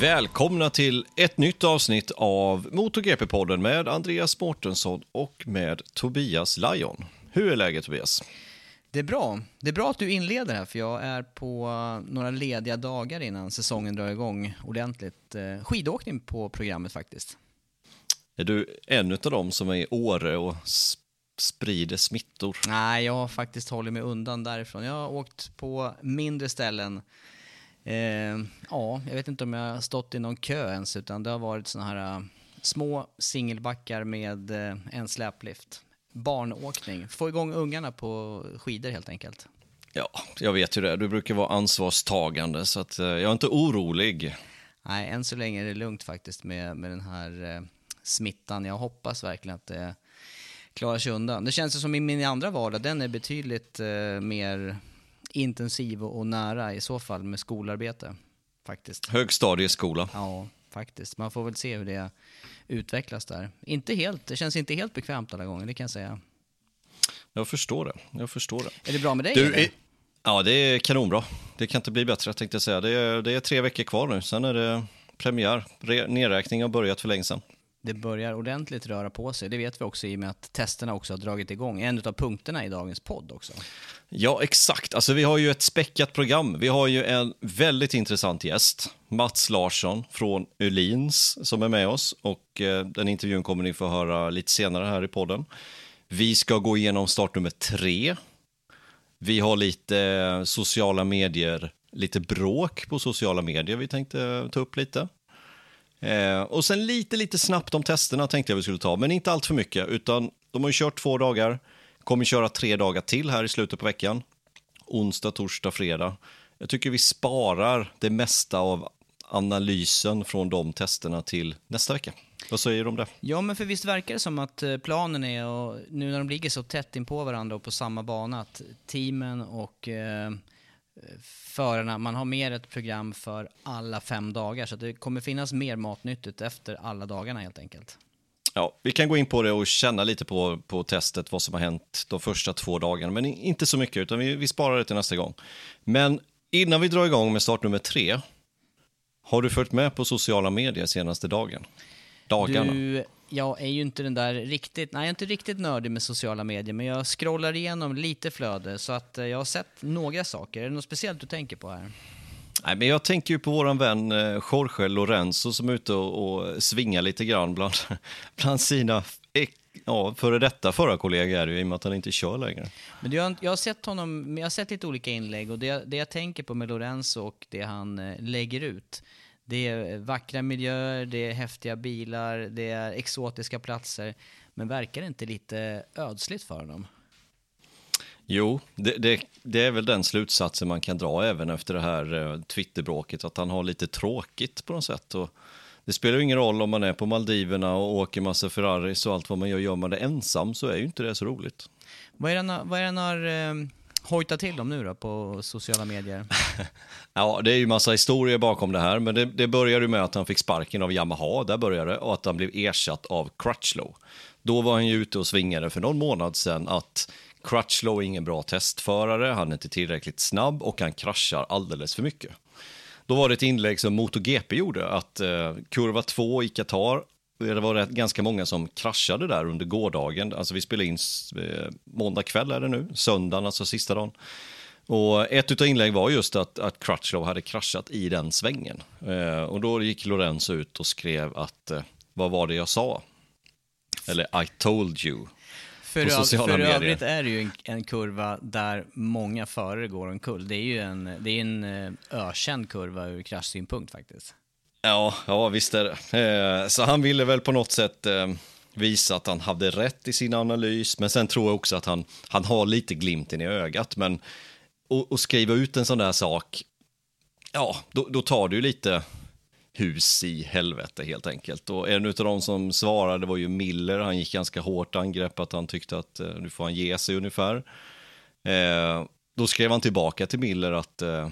Välkomna till ett nytt avsnitt av MotorGP-podden med Andreas Mårtensson och med Tobias Lajon. Hur är läget Tobias? Det är bra. Det är bra att du inleder här för jag är på några lediga dagar innan säsongen drar igång ordentligt. Eh, Skidåkning på programmet faktiskt. Är du en av dem som är i Åre och sprider smittor? Nej, jag har faktiskt hållit mig undan därifrån. Jag har åkt på mindre ställen. Eh, ja, jag vet inte om jag har stått i någon kö ens, utan det har varit sådana här uh, små singelbackar med en släplift barnåkning. Få igång ungarna på skidor helt enkelt. Ja, jag vet ju det. Du brukar vara ansvarstagande så att, eh, jag är inte orolig. Nej, än så länge är det lugnt faktiskt med, med den här eh, smittan. Jag hoppas verkligen att det klarar sig undan. Det känns som i min andra vardag, den är betydligt eh, mer intensiv och, nära i så fall med skolarbete. Faktiskt. Högstadieskola. Ja, faktiskt. Man får väl se hur det utvecklas där. Inte helt, det känns inte helt bekvämt alla gånger, det kan jag säga. Jag förstår det, jag förstår det. Är det bra med dig? Du, eller? ja, det är kanonbra. Det kan inte bli bättre tänkte jag säga. Det är, det är tre veckor kvar nu, sen är det premiär. Nedräkning har börjat för länge sedan. Det börjar ordentligt röra på sig. Det vet vi också i och med att testerna också har dragit igång. En av punkterna i dagens podd också. Ja, exakt. Alltså, vi har ju ett späckat program. Vi har ju en väldigt intressant gäst, Mats Larsson från Ölins, som är med oss. Och eh, Den intervjun kommer ni få höra lite senare här i podden. Vi ska gå igenom startnummer tre. Vi har lite eh, sociala medier, lite bråk på sociala medier vi tänkte ta upp lite. Eh, och sen lite, lite snabbt om testerna tänkte jag vi skulle ta, men inte allt för mycket, utan de har ju kört två dagar, kommer köra tre dagar till här i slutet på veckan. Onsdag, torsdag, fredag. Jag tycker vi sparar det mesta av analysen från de testerna till nästa vecka. Vad säger du om det? Ja, men för visst verkar det som att eh, planen är, och nu när de ligger så tätt in på varandra och på samma bana, att teamen och eh, förarna, man har mer ett program för alla fem dagar, så det kommer finnas mer matnyttigt efter alla dagarna helt enkelt. Ja, vi kan gå in på det och känna lite på, på testet, vad som har hänt de första två dagarna, men inte så mycket, utan vi, vi sparar det till nästa gång. Men innan vi drar igång med start nummer tre, har du följt med på sociala medier senaste dagen? Dagarna? Du, jag är ju inte den där riktigt, nej jag är inte riktigt nördig med sociala medier, men jag scrollar igenom lite flöde så att eh, jag har sett några saker. Är det något speciellt du tänker på här? Nej, men jag tänker ju på vår vän eh, Jorge Lorenzo som är ute och, och svingar lite grann bland, bland sina ja, före detta förra kollegor är det ju, i och med att han inte kör längre. Men jag, jag har sett honom, jag har sett lite olika inlägg och det, det jag tänker på med Lorenzo och det han eh, lägger ut, det är vackra miljöer, det är häftiga bilar, det är exotiska platser. Men verkar det inte lite ödsligt för honom? Jo, det, det, det, är väl den slutsatsen man kan dra även efter det här eh, Twitterbråket, att han har lite tråkigt på något sätt. Och det spelar ju ingen roll om man är på Maldiverna och åker massa Ferraris och allt vad man gör. Gör man det ensam så är ju inte det så roligt. Vad är det han, vad är det han har Hojta till dem nu då på sociala medier? ja, det är ju massa historier bakom det här, men det, det började ju med att han fick sparken av Yamaha, där började det, och att han blev ersatt av Crutchlow. Då var han ju ute och svingade för någon månad sedan att Crutchlow är ingen bra testförare, han är inte tillräckligt snabb och han kraschar alldeles för mycket. Då var det ett inlägg som MotoGP gjorde, att eh, kurva 2 i Qatar, det var rätt, ganska många som kraschade där under gårdagen. Alltså vi spelade in eh, måndag kväll är det nu, söndagen, alltså sista dagen. Och ett av inlägg var just att, att Crutchlow hade kraschat i den svängen. Eh, och då gick Lorenzo ut och skrev att, eh, vad var det jag sa? Eller I told you. För, på sociala för medier. övrigt är det ju en, en, kurva där många förare går omkull. Det är ju en, det är en eh, ökänd kurva ur kraschsynpunkt faktiskt. Ja, ja visst är det. Eh, så han ville väl på något sätt eh, visa att han hade rätt i sin analys, men sen tror jag också att han, han har lite glimten i ögat. Men att skriva ut en sån där sak, ja, då, då tar du lite hus i helvete helt enkelt. Och en av de som svarade var ju Miller, han gick ganska hårt angrepp att han tyckte att eh, nu får han ge sig ungefär. Eh, då skrev han tillbaka till Miller att eh,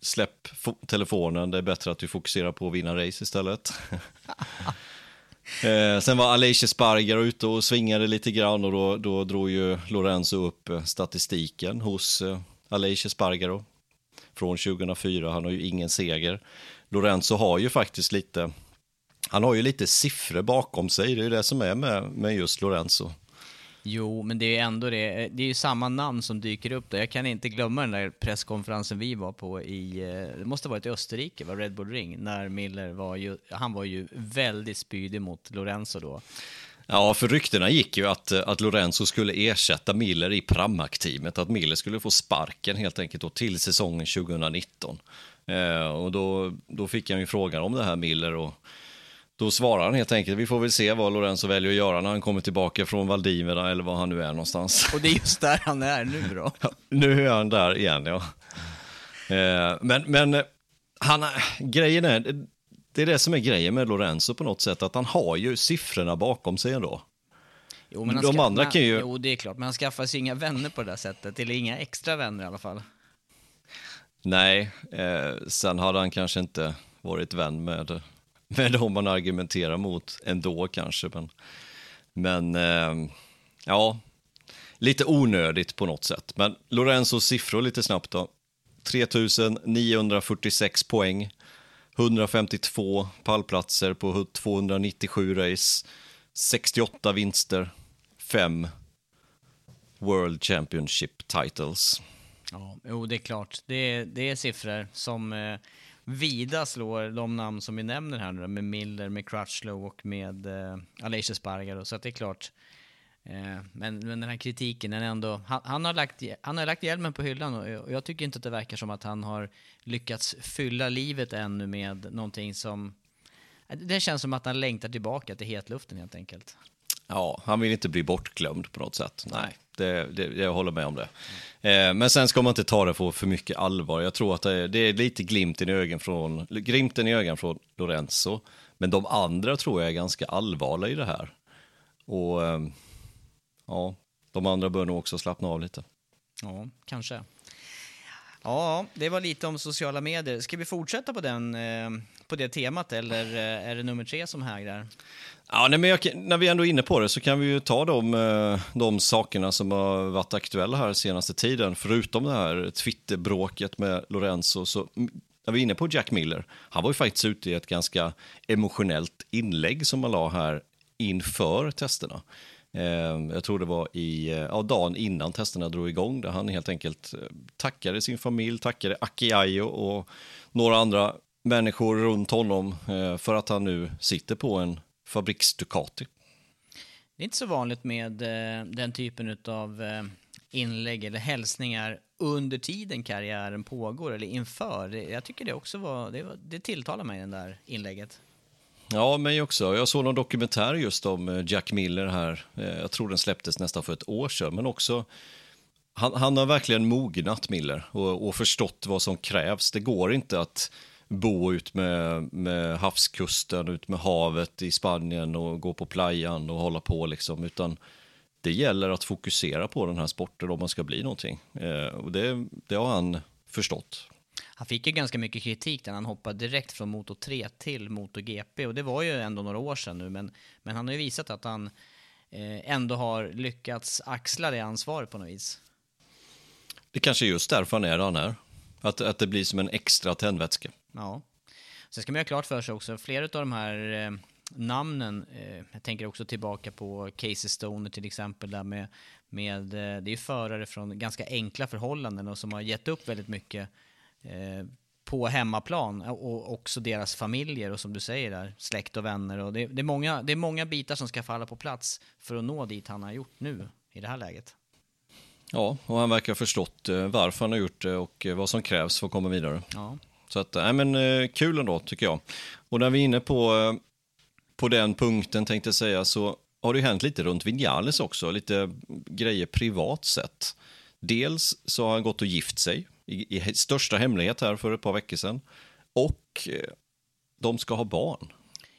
släpp telefonen, det är bättre att du fokuserar på att vinna race istället. eh, sen var Alicia Spargar ute och svingade lite grann och då, då drog ju Lorenzo upp eh, statistiken hos eh, Alicia Spargaro från 2004. Han har ju ingen seger. Lorenzo har ju faktiskt lite, han har ju lite siffror bakom sig, det är ju det som är med, med just Lorenzo. Jo, men det är ändå det. Eh, det är ju samma namn som dyker upp där. Jag kan inte glömma den där presskonferensen vi var på i, eh, det måste ha varit i Österrike, var Red Bull Ring, när Miller var ju, han var ju väldigt spydig mot Lorenzo då. Ja, för ryktena gick ju att, eh, att Lorenzo skulle ersätta Miller i Pramac-teamet, att Miller skulle få sparken helt enkelt då, till säsongen 2019. Eh, och då, då fick han ju frågan om det här Miller och då svarar han helt enkelt, vi får väl se vad Lorenzo väljer att göra när han kommer tillbaka från Valdiverna eller var han nu är någonstans. Och det är just där han är nu då? Ja, nu är han där igen, ja. Eh, men, men han, grejen är, det är det som är grejen med Lorenzo på något sätt, att han har ju siffrorna bakom sig ändå. Jo, men De andra kan ju... Jo, det är klart, men han skaffar sig inga vänner på det där sättet, eller inga extra vänner i alla fall. Nej, eh, sen hade han kanske inte varit vän med, med dem man argumenterar mot ändå kanske. Men, men eh, ja, lite onödigt på något sätt. Men Lorenzos siffror lite snabbt då. 3946 poäng, 152 pallplatser på 297 race, 68 vinster, 5 World Championship titles. Ja, jo, det är klart. Det är, det är siffror som eh, vida slår de namn som vi nämner här nu med Miller, med Crutchlow och med eh, Alicia Spargar. Så att det är klart. Eh, men, men den här kritiken, den är ändå, han, han, har lagt, han har lagt hjälmen på hyllan och, och jag tycker inte att det verkar som att han har lyckats fylla livet ännu med någonting som... Det känns som att han längtar tillbaka till hetluften helt enkelt. Ja, han vill inte bli bortglömd på något sätt. Nej, det, det, jag håller med om det. Eh, men sen ska man inte ta det för för mycket allvar. Jag tror att det är, det är lite glimten i, ögon från, glimten i ögon från Lorenzo. Men de andra tror jag är ganska allvarliga i det här. Och eh, ja, de andra bör nog också slappna av lite. Ja, kanske. Ja, det var lite om sociala medier. Ska vi fortsätta på, den, eh, på det temat eller eh, är det nummer tre som hägrar? Ja, nej, men jag, när vi ändå är inne på det så kan vi ju ta de, eh, de sakerna som har varit aktuella här senaste tiden. Förutom det här Twitterbråket med Lorenzo så mm, när vi är inne på Jack Miller, han var ju faktiskt ute i ett ganska emotionellt inlägg som man la här inför testerna. Ehm, jag tror det var i eh, ja, dagen innan testerna drog igång där han helt enkelt eh, tackade sin familj, tackade Akiayo och några andra människor runt honom eh, för att han nu sitter på en fabriks Ducati. Det är inte så vanligt med eh, den typen av eh, inlägg eller hälsningar under tiden karriären pågår eller inför. Jag tycker det också var, det, var, det tilltalar mig, det där inlägget. Ja, mig också. Jag såg någon dokumentär just om eh, Jack Miller här. Eh, jag tror den släpptes nästan för ett år sedan, men också han, han har verkligen mognat, Miller, och, och, förstått vad som krävs. Det går inte att bo ut med, med havskusten, ut med havet i Spanien och gå på playan och hålla på liksom, utan det gäller att fokusera på den här sporten om man ska bli någonting. Eh, och det, det har han förstått. Han fick ju ganska mycket kritik när han hoppade direkt från Moto 3 till Moto GP och det var ju ändå några år sedan nu men, men han har ju visat att han eh, ändå har lyckats axla det ansvaret på något vis. Det kanske är just därför han är där han är. Att, att det blir som en extra tändvätska. Ja. Sen ska man ha klart för sig också, flera av de här eh, namnen, eh, jag tänker också tillbaka på Casey Stoner till exempel, där med, med eh, det är ju förare från ganska enkla förhållanden och som har gett upp väldigt mycket på hemmaplan och också deras familjer och som du säger där, släkt och vänner. Och det, det, är många, det är många bitar som ska falla på plats för att nå dit han har gjort nu i det här läget. Ja, och han verkar ha förstått eh, varför han har gjort det och eh, vad som krävs för att komma vidare. Ja. Så att, nej men eh, kul ändå tycker jag. Och när vi är inne på, på den punkten tänkte jag säga så har det hänt lite runt Vinales också, lite grejer privat sett. Dels så har han gått och gift sig i, i största hemlighet här för ett par veckor sedan. Och de ska ha barn.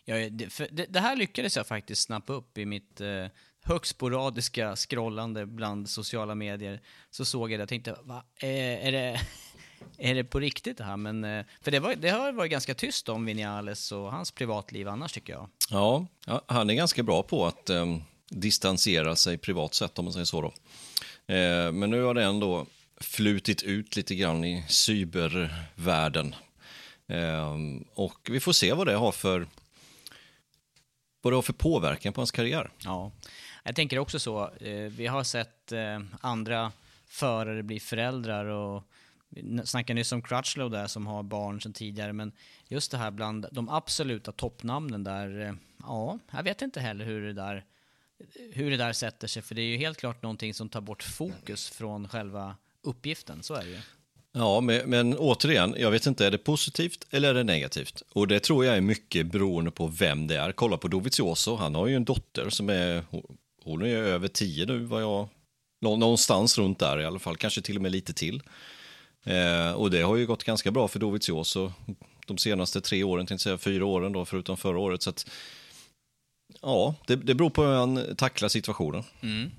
Ja, det, det, det här lyckades jag faktiskt snappa upp i mitt eh, högst sporadiska scrollande bland sociala medier så såg jag det och tänkte, va, är, är, det, är det på riktigt det här? Men, eh, för det, var, det har varit ganska tyst om Vinales och hans privatliv annars tycker jag. Ja, han är ganska bra på att um, distansera sig privat sett om man säger så då. Eh, men nu har det ändå flutit ut lite grann i cybervärlden. Eh, och vi får se vad det har för vad det har för påverkan på hans karriär. Ja, jag tänker också så. Eh, vi har sett eh, andra förare bli föräldrar och vi snackade nyss om Crutchlow där som har barn sedan tidigare, men just det här bland de absoluta toppnamnen där, eh, ja, jag vet inte heller hur det där hur det där sätter sig, för det är ju helt klart någonting som tar bort fokus från själva uppgiften, så är det ju. Ja, men, men, återigen, jag vet inte, är det positivt eller är det negativt? Och det tror jag är mycket beroende på vem det är. Kolla på Dovizioso, han har ju en dotter som är, hon är över tio nu, vad jag, någonstans runt där i alla fall, kanske till och med lite till. Eh, och det har ju gått ganska bra för Dovizioso de senaste tre åren, tänkte säga fyra åren då, förutom förra året. Så att, ja, det, det beror på hur han tacklar situationen. Mm.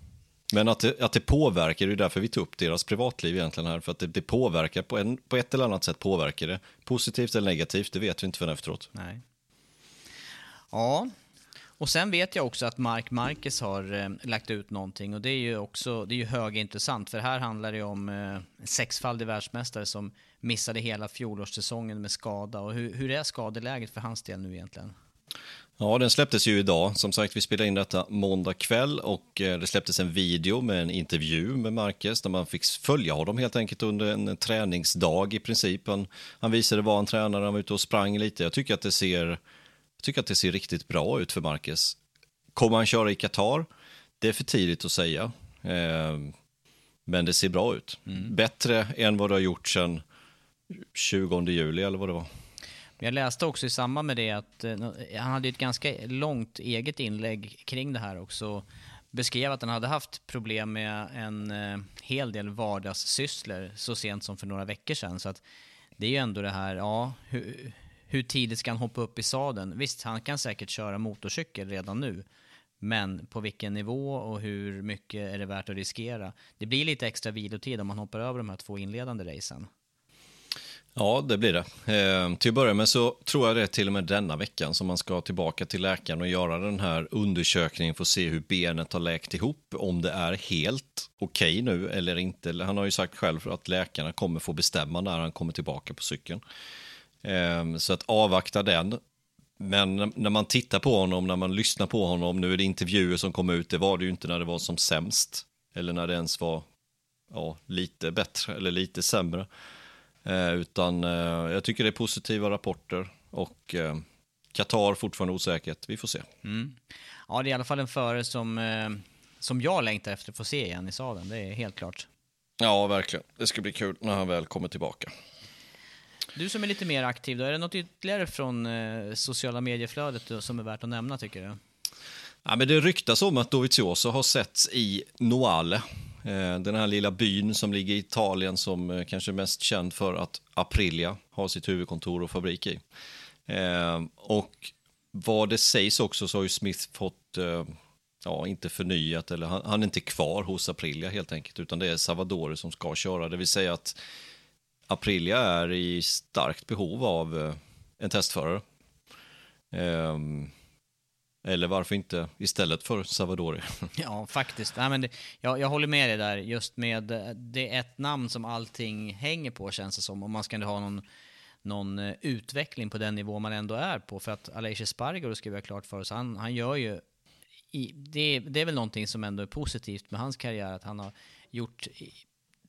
Men att det, att det påverkar, det är därför vi tar upp deras privatliv egentligen här, för att det, det påverkar på, en, på ett eller annat sätt påverkar det. Positivt eller negativt, det vet vi inte förrän efteråt. Nej. Ja, och sen vet jag också att Mark Marquez har eh, lagt ut någonting och det är ju också det är ju högintressant för här handlar det om eh, sexfaldig världsmästare som missade hela fjolårssäsongen med skada och hur, hur är skadeläget för hans del nu egentligen? Ja, den släpptes ju idag. Som sagt, vi spelade in detta måndag kväll och eh, det släpptes en video med en intervju med Marquez där man fick följa honom helt enkelt under en träningsdag i princip. Han, han visade vad han tränade, han var ute och sprang lite. Jag tycker att det ser, jag tycker att det ser riktigt bra ut för Marquez. Kommer han köra i Qatar? Det är för tidigt att säga. Eh, men det ser bra ut. Mm. Bättre än vad det har gjort sedan 20 juli eller vad det var. Jag läste också i samband med det att eh, han hade ett ganska långt eget inlägg kring det här också. Beskrev att han hade haft problem med en eh, hel del vardagssysslor så sent som för några veckor sedan. Så att det är ju ändå det här, ja, hur, hur tidigt ska han hoppa upp i sadeln? Visst, han kan säkert köra motorcykel redan nu. Men på vilken nivå och hur mycket är det värt att riskera? Det blir lite extra vilotid om man hoppar över de här två inledande racen. Ja, det blir det. Eh, till att börja med så tror jag det är till och med denna veckan som man ska tillbaka till läkaren och göra den här undersökningen för att se hur benet har läkt ihop, om det är helt okej okay nu eller inte. Han har ju sagt själv att läkarna kommer få bestämma när han kommer tillbaka på cykeln. Eh, så att avvakta den. Men när man tittar på honom, när man lyssnar på honom, nu är det intervjuer som kommer ut, det var det ju inte när det var som sämst. Eller när det ens var ja, lite bättre eller lite sämre. Eh, utan eh, jag tycker det är positiva rapporter och eh, Qatar fortfarande osäkert. Vi får se. Mm. Ja, det är i alla fall en förare som, som jag längtar efter att få se igen i sadeln. Det är helt klart. Ja, verkligen. Det ska bli kul när han väl kommer tillbaka. Du som är lite mer aktiv, då, är det något ytterligare från eh, sociala medieflödet då, som är värt att nämna tycker du? Ja, men det ryktas om att Dovizioso har setts i Noale, Eh, den här lilla byn som ligger i Italien som eh, kanske är mest känd för att Aprilia har sitt huvudkontor och fabrik i. Eh, och vad det sägs också så har ju Smith fått, ja, inte förnyat, eller han, han är inte kvar hos Aprilia helt enkelt, utan det är Savadori som ska köra. Det vill säga att Aprilia är i starkt behov av en testförare. Ehm, eller varför inte istället för Savadori? Ja, faktiskt. Nej, men det, jag, jag håller med dig där. Just med eh, det är ett namn som allting hänger på känns det som. Om man ska ha någon, någon eh, utveckling på den nivå man ändå är på. För att Aleix Spargo, ska vi ha klart för oss, han, han gör ju... I, det, det är väl någonting som ändå är positivt med hans karriär, att han har gjort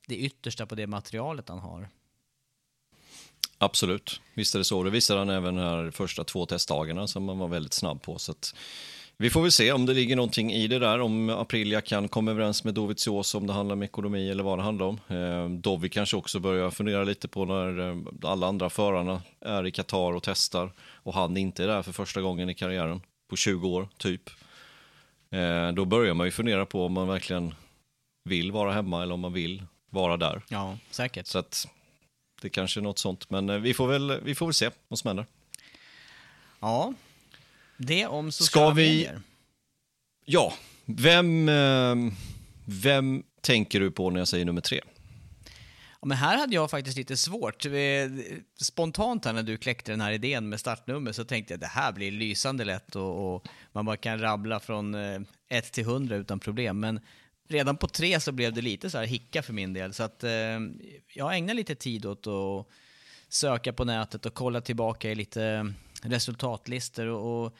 det yttersta på det materialet han har. Absolut, visst är det så. Det visade han även här första två testdagarna som han var väldigt snabb på. Så vi får väl se om det ligger någonting i det där, om Aprilia kan komma överens med Dovizioso om det handlar om ekonomi eller vad det handlar om. Eh, Dovi kanske också börjar fundera lite på när eh, alla andra förarna är i Qatar och testar och han inte är där för första gången i karriären på 20 år, typ. Eh, då börjar man ju fundera på om man verkligen vill vara hemma eller om man vill vara där. Ja, säkert. Så att det kanske är något sånt, men eh, vi får väl, vi får väl se vad som händer. Ja, det om sociala Ska vi... medier. Ja, vem, eh, vem tänker du på när jag säger nummer tre? Ja, men här hade jag faktiskt lite svårt. Spontant när du kläckte den här idén med startnummer så tänkte jag att det här blir lysande lätt och, och man bara kan rabbla från 1 eh, till 100 utan problem. Men redan på tre så blev det lite så här hicka för min del. Så att eh, jag ägnar lite tid åt att söka på nätet och kolla tillbaka i lite resultatlistor och, och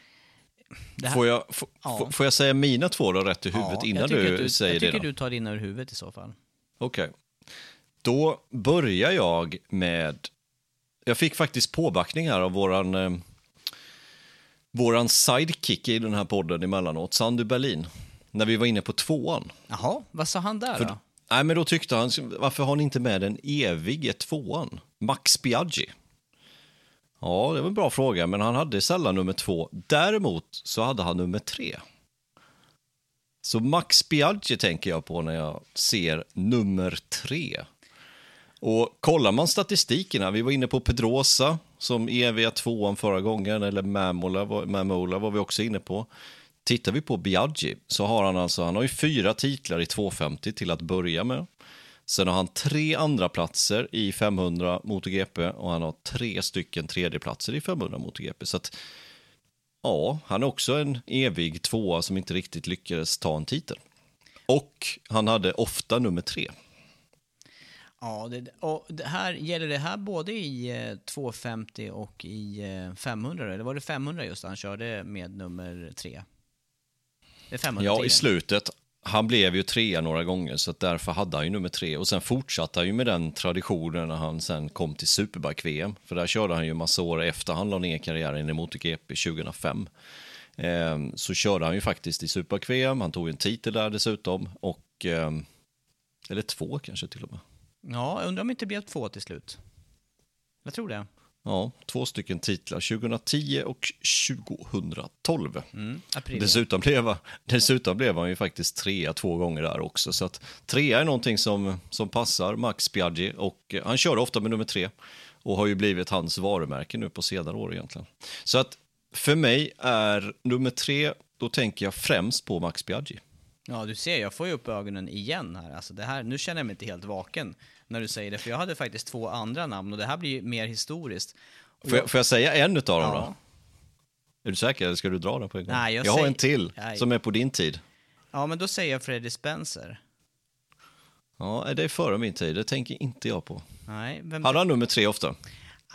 här, får, jag, f- ja. får jag säga mina två då rätt i huvudet ja, innan du, du, säger det? Jag tycker det du tar dina ur huvudet i så fall. Okej. Okay. Då börjar jag med... Jag fick faktiskt påbackning här av våran, eh, våran sidekick i den här podden emellanåt, Sandy Berlin när vi var inne på tvåan. Jaha, vad sa han där För, då? Nej, men då tyckte han, varför har ni inte med den evige tvåan? Max Biaggi. Ja, det var en bra fråga, men han hade sällan nummer två. Däremot så hade han nummer tre. Så Max Biaggi tänker jag på när jag ser nummer tre. Och kollar man statistiken vi var inne på Pedrosa som eviga tvåan förra gången, eller Mamola, Mamola var vi också inne på. Tittar vi på Biaggi så har han alltså, han har ju fyra titlar i 250 till att börja med. Sen har han tre andra platser i 500 MotoGP och han har tre stycken tredjeplatser i 500 MotoGP. Så att, ja, han är också en evig tvåa som inte riktigt lyckades ta en titel. Och han hade ofta nummer tre. Ja, det, och det här, gäller det här både i eh, 250 och i eh, 500? Eller var det 500 just han körde med nummer tre? Det är 500 Ja, i slutet. Han blev ju trea några gånger, så därför hade han ju nummer tre. Och sen fortsatte han ju med den traditionen när han sen kom till Superbike-VM. För där körde han ju massa år efter han la ner karriären i MotoGP 2005. Eh, så körde han ju faktiskt i Superbike-VM, han tog en titel där dessutom. Och, eh, eller två kanske till och med. Ja, jag undrar om det inte blev två till slut. Jag tror det. Ja, två stycken titlar, 2010 och 2012. Mm, dessutom, blev, dessutom blev han ju faktiskt trea två gånger där också. Så att trea är någonting som, som passar Max Biaggi och han kör ofta med nummer tre och har ju blivit hans varumärke nu på senare år egentligen. Så att för mig är nummer tre, då tänker jag främst på Max Biaggi. Ja, du ser, jag får ju upp ögonen igen här. Alltså det här. Nu känner jag mig inte helt vaken när du säger det, för jag hade faktiskt två andra namn och det här blir ju mer historiskt. Får jag, får jag säga en av dem ja. då? Är du säker eller ska du dra den på en gång? Nej, jag, jag har säger... en till Nej. som är på din tid. Ja, men då säger jag Freddie Spencer. Ja, det är före min tid, det tänker inte jag på. Nej, vem... Hade han nummer tre ofta?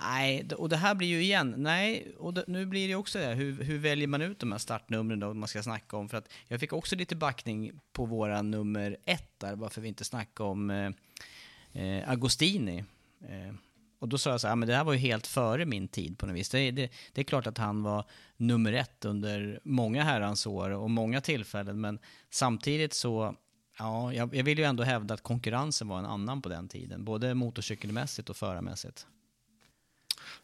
Nej, och det här blir ju igen, nej, och det, nu blir det också det, hur, hur väljer man ut de här startnumren då, man ska snacka om? För att jag fick också lite backning på våra nummer ett där, varför vi inte snackade om eh, Agostini. Eh, och då sa jag så här, men det här var ju helt före min tid på något vis. Det, det, det, är klart att han var nummer ett under många herrans år och många tillfällen, men samtidigt så, ja, jag, jag vill ju ändå hävda att konkurrensen var en annan på den tiden, både motorcykelmässigt och förarmässigt.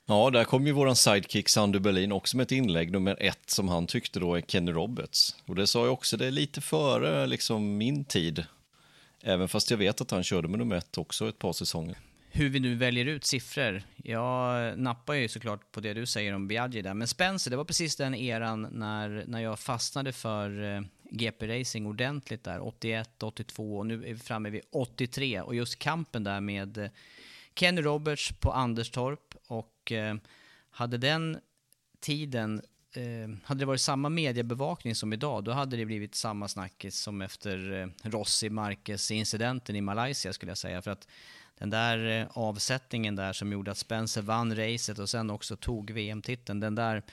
Ja, där kom ju våran sidekick Sandu Berlin också med ett inlägg, nummer ett, som han tyckte då är Kenny Roberts. Och det sa jag också, det är lite före liksom min tid. Även fast jag vet att han körde med nummer ett också ett par säsonger. Hur vi nu väljer ut siffror. Jag nappar ju såklart på det du säger om Biaggi där. Men Spencer, det var precis den eran när, när jag fastnade för eh, GP-racing ordentligt där. 81, 82 och nu är vi framme vid 83. Och just kampen där med eh, Kenny Roberts på Anderstorp och eh, hade den tiden eh, hade det varit samma mediebevakning som idag, då hade det blivit samma snackis som efter eh, Rossi Marquez incidenten i Malaysia skulle jag säga. För att den där eh, avsättningen där som gjorde att Spencer vann racet och sen också tog VM-titeln, den där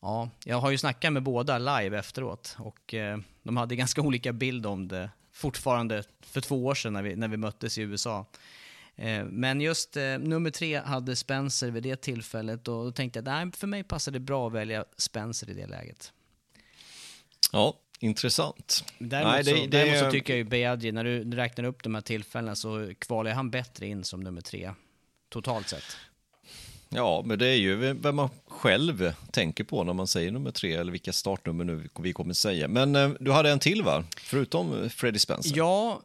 Ja, jag har ju snackat med båda live efteråt och eh, de hade ganska olika bild om det fortfarande för två år sedan när vi, när vi möttes i USA. Eh, men just eh, nummer tre hade Spencer vid det tillfället och då tänkte jag att för mig passar det bra att välja Spencer i det läget. Ja, intressant. Däremot, Nej, det, så, det, däremot så tycker jag ju Beadji, när du räknar upp de här tillfällena så kvalar han bättre in som nummer tre, totalt sett. Ja, men det är ju vem man själv tänker på när man säger nummer tre, eller vilka startnummer nu vi kommer säga. Men eh, du hade en till va? Förutom Freddie Spencer? Ja,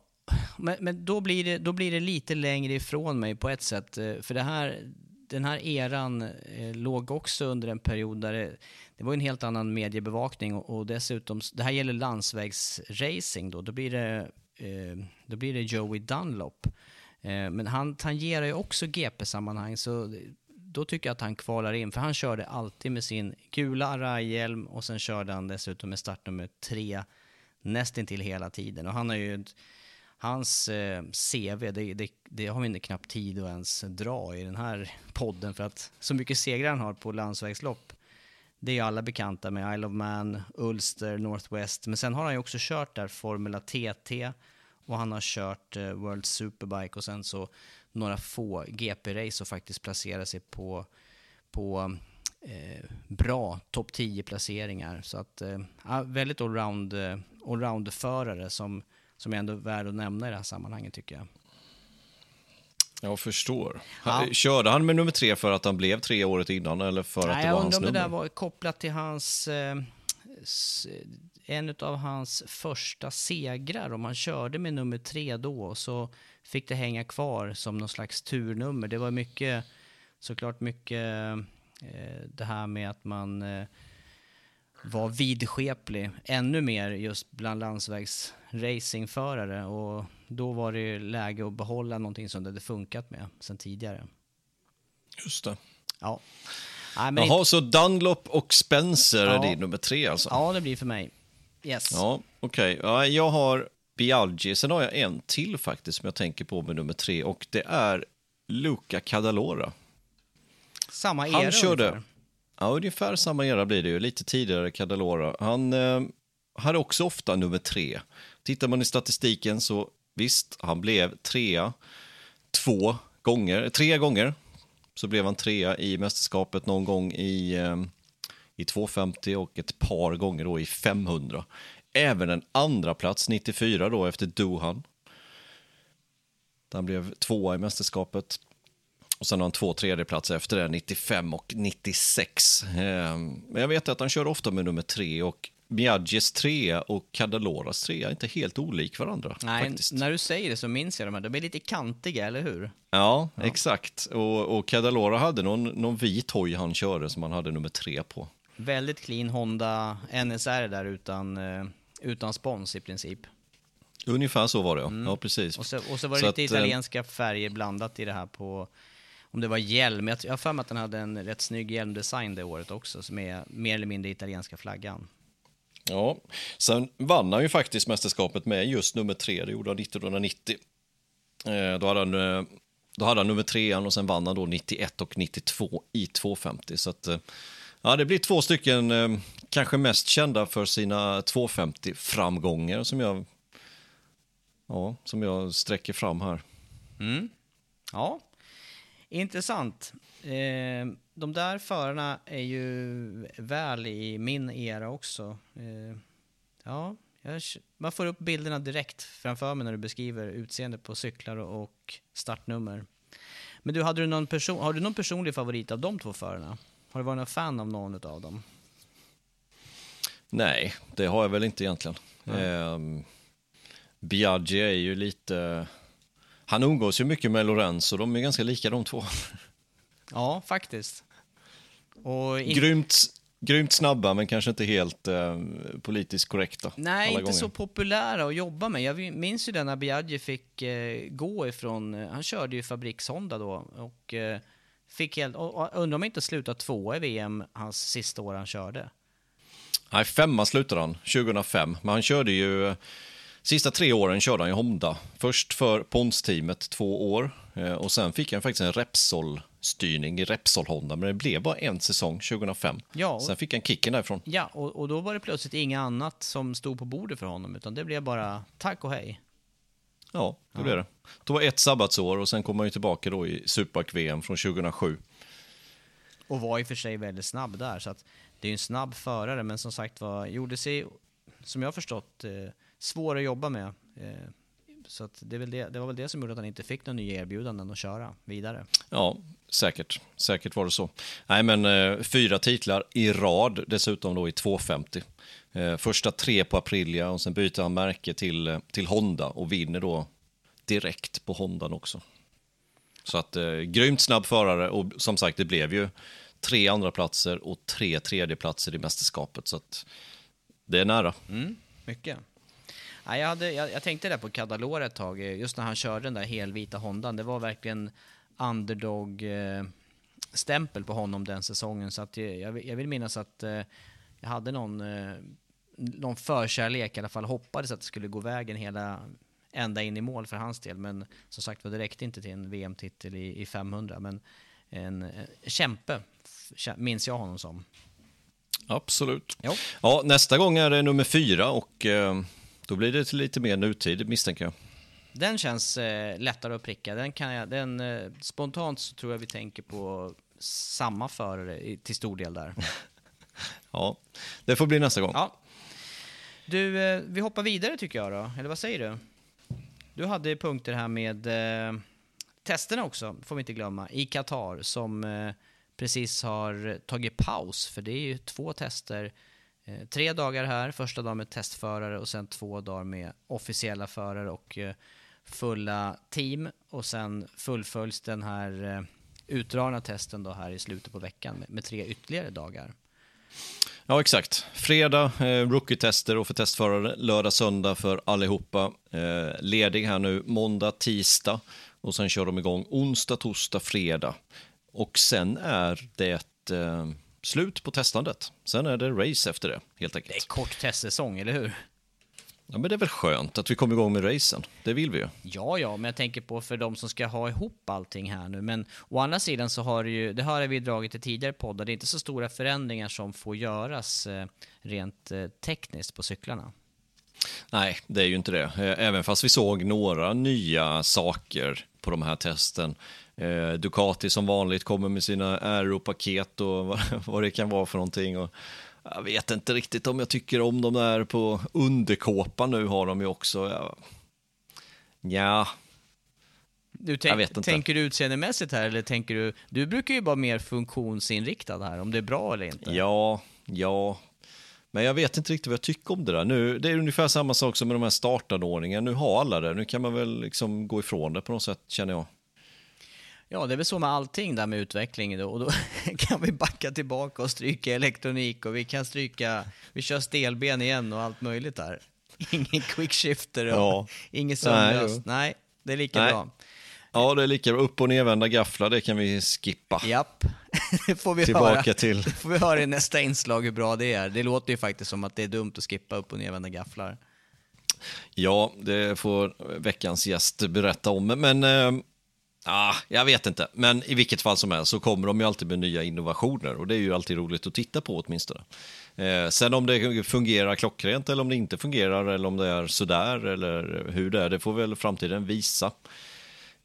men, men då, blir det, då blir det lite längre ifrån mig på ett sätt. Eh, för det här, den här eran eh, låg också under en period där det, det var en helt annan mediebevakning och, och, dessutom, det här gäller landsvägsracing då, då blir det, eh, då blir det Joey Dunlop. Eh, men han tangerar ju också GP-sammanhang så då tycker jag att han kvalar in, för han körde alltid med sin gula Arai-hjälm och sen körde han dessutom med startnummer tre nästintill hela tiden. Och han har ju hans eh, CV, det, det, det, har vi inte knappt tid att ens dra i den här podden för att så mycket segrar han har på landsvägslopp. Det är ju alla bekanta med Isle of Man, Ulster, Northwest. Men sen har han ju också kört där Formula TT och han har kört eh, World Superbike och sen så några få GP-race och faktiskt placerat sig på, på eh, bra topp 10-placeringar. Så att, eh, väldigt allround, eh, allround-förare som som är ändå värd att nämna i det här sammanhanget tycker jag. Jag förstår. Ja. Körde han med nummer tre för att han blev tre året innan eller för Nej, att det var hans nummer? Jag undrar om det där var kopplat till hans... Eh, en av hans första segrar, om han körde med nummer tre då, så fick det hänga kvar som någon slags turnummer. Det var mycket, såklart mycket eh, det här med att man eh, var vidskeplig ännu mer just bland landsvägsracingförare och då var det läge att behålla någonting som det hade funkat med sen tidigare. Just det. Ja. Nej, Jaha, inte... så Dunlop och Spencer ja. är din nummer tre alltså? Ja, det blir för mig. Yes. Ja, okej. Okay. Ja, jag har Biaggi, sen har jag en till faktiskt som jag tänker på med nummer tre och det är Luca Cadalora. Samma era Han körde, ungefär. Ja, ungefär samma era blir det ju. Lite tidigare Cadalora. Han eh, hade också ofta nummer tre. Tittar man i statistiken så visst, han blev trea två gånger, tre gånger. Så blev han trea i mästerskapet någon gång i, eh, i 250 och ett par gånger då i 500. Även en andra plats 94 då efter Duhan. Han blev tvåa i mästerskapet. Och sen har han två tredjeplatser efter det, 95 och 96. Ehm, men jag vet att han kör ofta med nummer tre och Biagges trea och Cadaloras trea är inte helt olik varandra. Nej, faktiskt. när du säger det så minns jag de här. De är lite kantiga, eller hur? Ja, ja. exakt. Och, och Cadalora hade någon, någon vit hoj han körde som han hade nummer tre på. Väldigt clean Honda NSR där utan, eh, utan spons i princip. Ungefär så var det, ja. Mm. ja precis. Och så, och så var det så lite att, eh, italienska färger blandat i det här på om det var hjälm. Jag har för mig att den hade en rätt snygg hjälmdesign det året också, som är mer eller mindre italienska flaggan. Ja, sen vann han ju faktiskt mästerskapet med just nummer tre, det gjorde han 1990. Eh, då hade han, eh, då hade han nummer trean och sen vann han då 91 och 92 i 250. Så att, eh, ja, det blir två stycken, kanske mest kända för sina 250-framgångar som jag, ja, som jag sträcker fram här. Mm. Ja, Intressant. Eh, de där förarna är ju väl i min era också. Eh, ja, man får upp bilderna direkt framför mig när du beskriver utseende på cyklar och startnummer. Men du, hade du någon person, har du någon personlig favorit av de två förarna? Har du varit någon fan av någon av dem? Nej, det har jag väl inte egentligen. Eh, Biaggi är ju lite... Han umgås ju mycket med Lorenzo, de är ganska lika de två. Ja, faktiskt. Och in... Grymt, grymt snabba, men kanske inte helt eh, politiskt korrekta. Nej, inte gånger. så populära att jobba med. Jag minns ju den när Biaggi fick eh, gå ifrån, eh, han körde ju fabriks-Honda då och eh, fick helt, och, undrar om inte slutade tvåa i VM hans sista år han körde. Nej, femma slutade han 2005, men han körde ju... Sista tre åren körde han ju Honda. Först för Pons-teamet två år eh, och sen fick han faktiskt en Repsol-styrning i Repsol-Honda, men det blev bara en säsong 2005. Ja, och- Sen fick han kicken därifrån. Ja, och, och då var det plötsligt inget annat som stod på bordet för honom, utan det blev bara tack och hej. Ja, det blev det. Det var ett sabbatsår och sen kom han ju tillbaka då i Superbac-VM från 2007. Och var i och för sig väldigt snabb där, så att det är en snabb förare, men som sagt var, gjorde sig, som jag förstått, eh, svår att jobba med. Eh, så det, är väl det, det var väl det som gjorde att han inte fick några nya erbjudanden att köra vidare. Ja, säkert. Säkert var det så. Nej, men eh, fyra titlar i rad, dessutom då i 250. Eh, första tre på Aprilia och sen byter han märke till, till Honda och vinner då direkt på Hondan också. Så att eh, grymt snabb förare och som sagt, det blev ju tre andra platser och tre tredjeplatser i mästerskapet. Så att det är nära. Mm, mycket. Ja, jag, hade, jag, jag tänkte där på Cadalore ett tag, eh, just när han körde den där helvita Hondan. Det var verkligen underdog-stämpel på honom den säsongen. Så att jag, jag, vill- minnas att eh, jag hade någon, eh, någon förkärlek, i alla fall hoppades att det skulle gå vägen hela ända in i mål för hans del. Men som sagt var, det räckte inte till en VM-titel i, i 500. Men en eh, kämpe, minns jag honom som. Absolut. Jo. Ja, nästa gång är det nummer fyra och eh, då blir det lite mer nutid misstänker jag. Den känns eh, lättare att pricka. Den kan jag, den, eh, spontant så tror jag vi tänker på samma förare till stor del där. Ja, det får bli nästa gång. Ja. Du, eh, vi hoppar vidare tycker jag då. Eller vad säger du? Du hade punkter här med eh, testerna också, får vi inte glömma, i Qatar som eh, precis har tagit paus. För det är ju två tester. Eh, tre dagar här, första dagen med testförare och sen två dagar med officiella förare och eh, fulla team. Och sen fullföljs den här eh, utdragna testen då här i slutet på veckan med, med tre ytterligare dagar. Ja, exakt. Fredag, eh, rookie-tester och för testförare. Lördag, söndag för allihopa. Eh, ledig här nu måndag, tisdag och sen kör de igång onsdag, torsdag, fredag. Och sen är det eh, slut på testandet. Sen är det race efter det, helt Det är enkelt. kort testsäsong, eller hur? Ja, men det är väl skönt att vi kommer igång med racen. Det vill vi ju. Ja, ja, men jag tänker på för de som ska ha ihop allting här nu. Men å andra sidan så har det ju, det har vi dragit i tidigare poddar, det är inte så stora förändringar som får göras eh, rent eh, tekniskt på cyklarna. Nej, det är ju inte det. Eh, Även fast vi såg några nya saker på de här testen. Eh, Ducati som vanligt kommer med sina aeropaket och vad, vad det kan vara för någonting. Och jag vet inte riktigt om jag tycker om de där på underkåpan nu har de ju också. Ja, ja Du, Jag tänk, vet inte. Tänker du utseendemässigt här eller tänker du, du brukar ju vara mer funktionsinriktad här, om det är bra eller inte. ja, ja. Men jag vet inte riktigt vad jag tycker om det där. Nu, det är ungefär samma sak som med de här startanordningarna. Nu har alla det. Nu kan man väl liksom gå ifrån det på något sätt, känner jag. Ja, det är väl så med allting där med utveckling då. Och då kan vi backa tillbaka och stryka elektronik och vi kan stryka, vi kör stelben igen och allt möjligt där. Ingen quickshifter och Ja. inget Nej, sömlöst. jo. Nej, det är lika Nej. bra. Ja, det är lika bra. Upp och nervända gafflar, det kan vi skippa. Japp, det får vi Tillbaka höra. till- får vi höra i nästa inslag hur bra det är. Det låter ju faktiskt som att det är dumt att skippa upp och nervända gafflar. Ja, det får veckans gäst berätta om. Men eh, ah, jag vet inte. Men i vilket fall som helst så kommer de ju alltid med nya innovationer och det är ju alltid roligt att titta på åtminstone. Eh, sen om det fungerar klockrent eller om det inte fungerar eller om det är sådär eller hur det är, det får väl framtiden visa.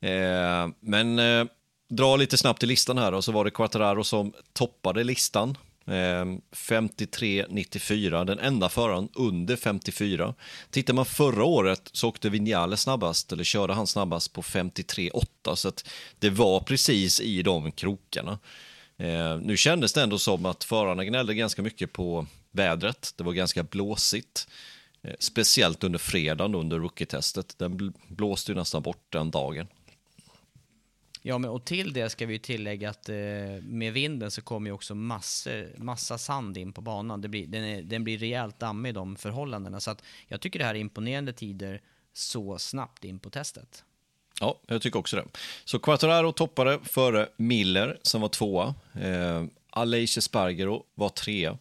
Eh, men eh, dra lite snabbt i listan här och så var det Quattararo som toppade listan Eh, 53.94, den enda föraren under 54. Tittar man förra året så åkte Vinjale snabbast, eller körde han snabbast på 53.8, så att det var precis i de krokarna. Eh, nu kändes det ändå som att förarna gnällde ganska mycket på vädret. Det var ganska blåsigt. Eh, speciellt under fredagen under rookie-testet. Den blåste ju nästan bort den dagen. Ja, men och till det ska vi tillägga att eh, med vinden så kommer ju också massor, massa sand in på banan. Det blir, den, är, den blir rejält dammig i de förhållandena. Så att jag tycker det här är imponerande tider så snabbt in på testet. Ja, jag tycker också det. Så Quattararo toppade före Miller som var tvåa. Eh, Aleix Spargero var trea.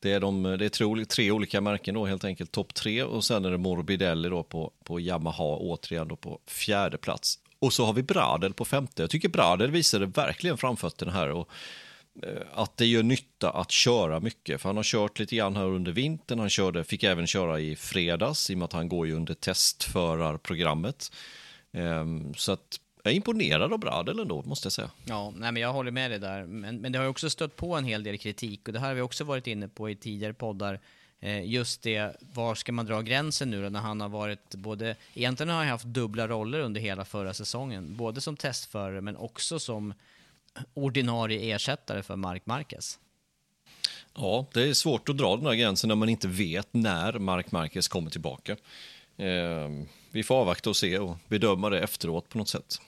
Det är, de, det är tre, tre olika märken då helt enkelt, topp tre och sen är det Morbidelli då på, på Yamaha återigen då på fjärde plats. Och så har vi Bradel på femte. Jag tycker Bradel visade verkligen framfötterna här och eh, att det gör nytta att köra mycket. För han har kört lite grann här under vintern. Han körde, fick även köra i fredags i och med att han går ju under testförarprogrammet. Ehm, så att jag är imponerad av Bradel ändå, måste jag säga. Ja, nej, men jag håller med dig där. Men, men det har ju också stött på en hel del kritik och det här har vi också varit inne på i tidigare poddar. Eh, just det, var ska man dra gränsen nu då när han har varit både, egentligen har han haft dubbla roller under hela förra säsongen, både som testförare men också som ordinarie ersättare för Mark Marquez. Ja, det är svårt att dra den här gränsen när man inte vet när Mark Marquez kommer tillbaka. Eh, vi får avvakta och se och bedöma det efteråt på något sätt.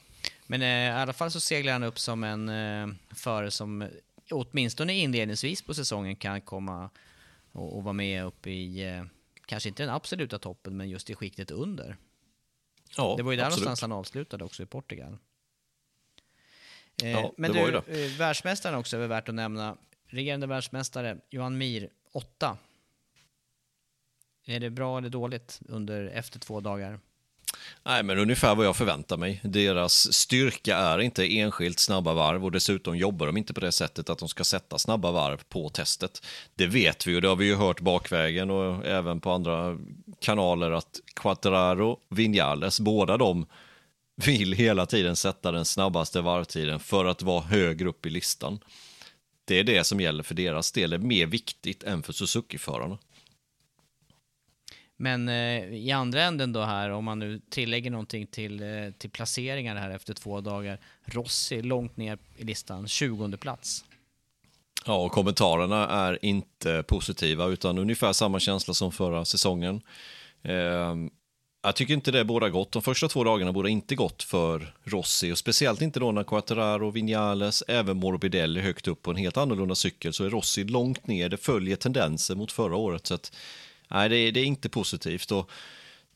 Men eh, i alla fall så seglar han upp som en eh, förare som åtminstone inledningsvis på säsongen kan komma och, och vara med upp i, eh, kanske inte den absoluta toppen, men just i skiktet under. Ja, det var ju där absolut. någonstans han avslutade också i Portugal. Eh, ja, men du, eh, världsmästaren också är värt att nämna. Regerande världsmästare Johan Mir, 8. Är det bra eller dåligt under, efter två dagar? Nej, men ungefär vad jag förväntar mig. Deras styrka är inte enskilt snabba varv och dessutom jobbar de inte på det sättet att de ska sätta snabba varv på testet. Det vet vi och det har vi ju hört bakvägen och även på andra kanaler att Quattraro, Vinales, båda de vill hela tiden sätta den snabbaste varvtiden för att vara högre upp i listan. Det är det som gäller för deras del, det är mer viktigt än för Suzuki-förarna. Men eh, i andra änden då här, om man nu tillägger någonting till, eh, till placeringar här efter två dagar. Rossi långt ner i listan, 20 plats. Ja, och kommentarerna är inte positiva utan ungefär samma känsla som förra säsongen. Eh, jag tycker inte det båda gott. De första två dagarna borde inte gått för Rossi och speciellt inte då när Quattararo, Vinales, även Morbidelli högt upp på en helt annorlunda cykel så är Rossi långt ner. Det följer tendenser mot förra året så att nej, det är, det är inte positivt. Och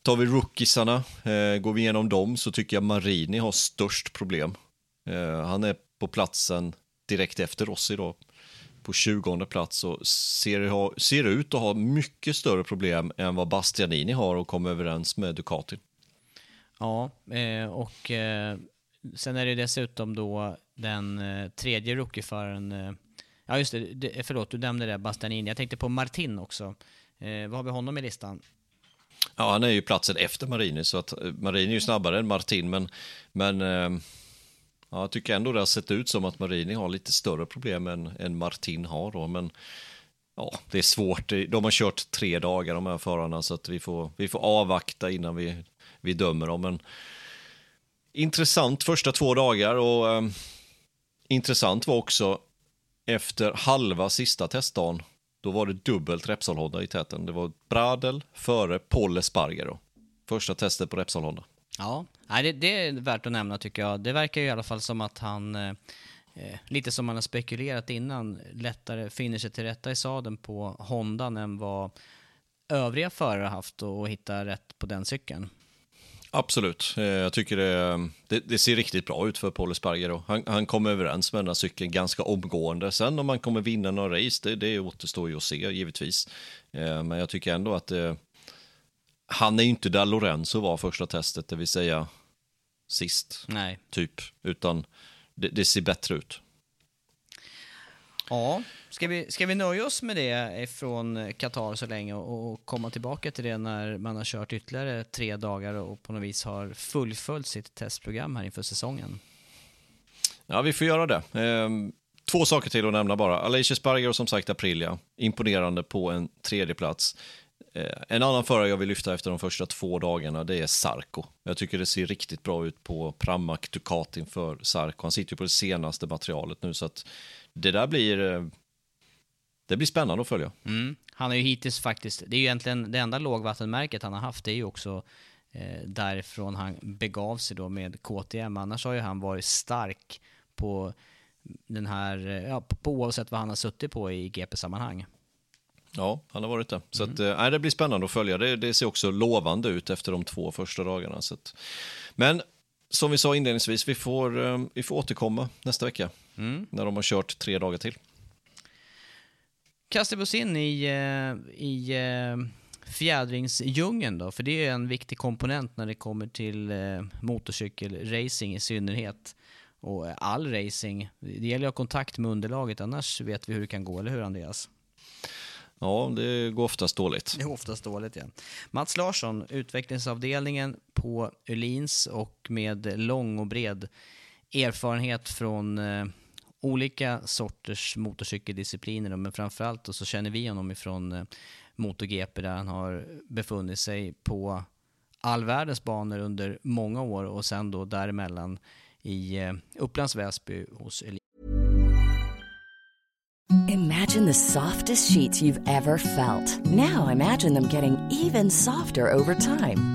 tar vi rookiesarna, eh, går vi igenom dem så tycker jag Marini har störst problem. Eh, han är på platsen direkt efter oss idag på 20 plats och ser, ser ut att ha mycket större problem än vad Bastianini har och kom överens med Ducati. Ja, eh, och eh, sen är det dessutom då den eh, tredje rookieföraren, eh, ja just det, förlåt du nämnde det, Bastianini. Jag tänkte på Martin också. Eh, vad har vi honom i listan? Ja, han är ju platsen efter Marini, så att eh, Marini är ju snabbare än Martin, men, men eh, ja, jag tycker ändå det har sett ut som att Marini har lite större problem än, än Martin har. Då, men ja, det är svårt. Eh, de har kört tre dagar de här förarna, så att vi får, vi får avvakta innan vi, vi dömer dem. Men intressant första två dagar och eh, intressant var också efter halva sista testdagen då var det dubbelt Repsol Honda i täten. Det var Bradel före Paul Espargaro. Första testet på Repsol Honda. Ja, det, det är värt att nämna tycker jag. Det verkar ju i alla fall som att han, eh, eh lite som man har spekulerat innan, lättare finner sig till rätta i sadeln på Hondan än vad övriga förare haft och hitta rätt på den cykeln. Absolut. Eh, jag tycker det, det, det, ser riktigt bra ut för Paul Espargaro. Han, han kom överens med den här cykeln ganska omgående. Sen om man kommer vinna några race, det, det återstår ju att se givetvis. Eh, men jag tycker ändå att det, han är ju inte där Lorenzo var första testet, det vill säga sist. Nej. Typ. Utan det, det ser bättre ut. Ja, ska vi, ska vi nöja oss med det från Qatar så länge och, och komma tillbaka till det när man har kört ytterligare tre dagar och på något vis har fullföljt sitt testprogram här inför säsongen? Ja, vi får göra det. Ehm, Två saker till att nämna bara. Alicia Sparger och som sagt Aprilia. Imponerande på en tredje plats. Eh, en annan förare jag vill lyfta efter de första två dagarna det är Sarko. Jag tycker det ser riktigt bra ut på Pramac Ducatin för Sarko. Han sitter ju på det senaste materialet nu så att det där blir eh, det blir spännande att följa. Mm. Han har ju hittills faktiskt, det är ju egentligen det enda lågvattenmärket han har haft, det är ju också eh, därifrån han begav sig då med KTM. Annars har ju han varit stark på den här, ja, på oavsett vad han har suttit på i GP-sammanhang. Ja, han har varit det. Så mm. att, äh, det blir spännande att följa. Det, det, ser också lovande ut efter de två första dagarna. Så att, men som vi sa inledningsvis, vi får, äh, vi får återkomma nästa vecka mm. när de har kört tre dagar till. Kastar vi oss in i, eh, i fjädringsdjungeln då? För det är en viktig komponent när det kommer till motorcykelracing i synnerhet. Och all racing. Det gäller att ha kontakt med underlaget, annars vet vi hur det kan gå, eller hur Andreas? Ja, det går oftast dåligt. Det går oftast dåligt, ja. Mats Larsson, utvecklingsavdelningen på Öhlins och med lång och bred erfarenhet från eh, olika sorters motorcykeldiscipliner, men framförallt så känner vi honom ifrån eh, MotoGP där han har befunnit sig på all världens banor under många år och sen då däremellan i eh, Upplands Väsby hos Öhlins. Imagine the softest sheets you've ever felt. Now imagine them getting even softer over time.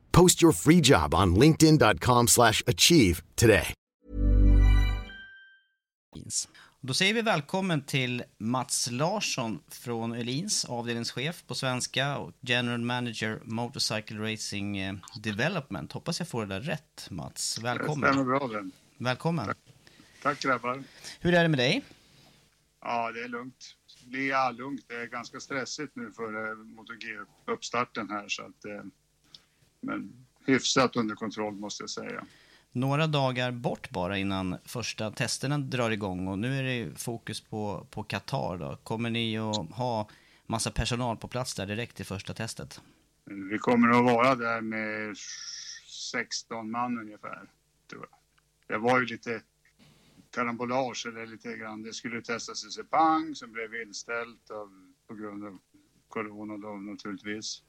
Post your free job on linkedin.com/achieve today. Då säger vi välkommen till Mats Larsson från Elins, avdelningschef på svenska och general manager Motorcycle Racing eh, Development. Hoppas jag får det där rätt, Mats. Välkommen. Det stämmer bra den. Välkommen. Tack, Tack grabbar. Hur är det med dig? Ja, det är lugnt. Det är lugnt. Det är ganska stressigt nu för MotoG-uppstarten här så att eh, men hyfsat under kontroll måste jag säga. Några dagar bort bara innan första testerna drar igång och nu är det fokus på, på Qatar då. Kommer ni att ha massa personal på plats där direkt i första testet? Vi kommer att vara där med 16 man ungefär, tror jag. Det var ju lite karambolage eller lite grann. Det skulle testas i Sepang som blev inställt av, på grund av corona då naturligtvis.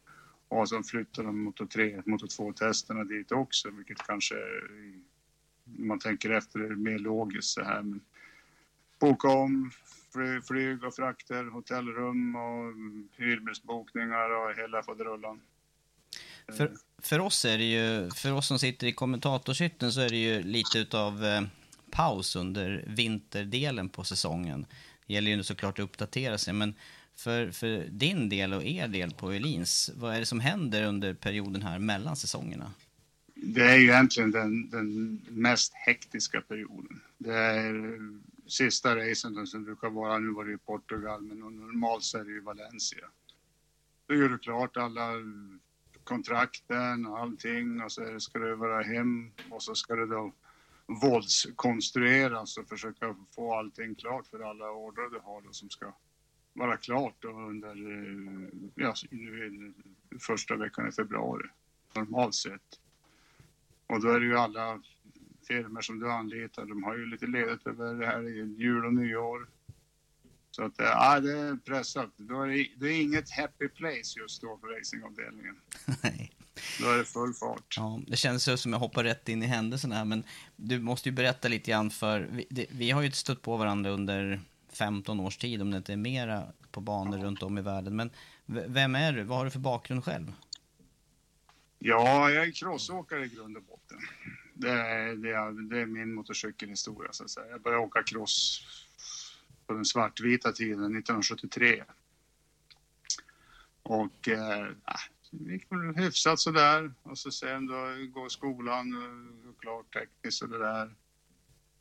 Och sen flyttade de Moto 3, Moto 2-testerna dit också, vilket kanske om man tänker efter är mer logiskt så här. Men boka om flyg och frakter, hotellrum och hyrbilsbokningar och hela faderullan. För, för oss är det ju, för oss som sitter i kommentatorshytten så är det ju lite utav eh, paus under vinterdelen på säsongen. Det gäller ju såklart att uppdatera sig, men för, för din del och er del på Elins, vad är det som händer under perioden här mellan säsongerna? Det är ju egentligen den, den mest hektiska perioden. Det är sista racen som brukar vara, nu var det i Portugal, men normalt så är det i Valencia. Då gör du klart alla kontrakten och allting och så ska du vara hem och så ska du då våldskonstrueras och försöka få allting klart för alla order du har då som ska vara klart då under eh, ja, nu första veckan i februari, normalt sett. Och då är det ju alla firmor som du anlitar, de har ju lite ledigt över det här i jul och nyår. Så att, ja, det är pressat. Då är det, det är inget happy place just då för racingavdelningen. Nej. Då är det full fart. Ja, det känns ju som jag hoppar rätt in i händelserna här, men du måste ju berätta lite grann för... Vi, det, vi har ju stött på varandra under 15 års tid, om det inte är mera, på banor runt om i världen. Men vem är du? Vad har du för bakgrund själv? Ja, jag är crossåkare i grund och botten. Det är, det är, det är min motorcykelhistoria, så att säga. Jag började åka cross på den svartvita tiden, 1973. Och eh, det gick väl hyfsat sådär. Och så sen då gå skolan, och klart tekniskt och det där.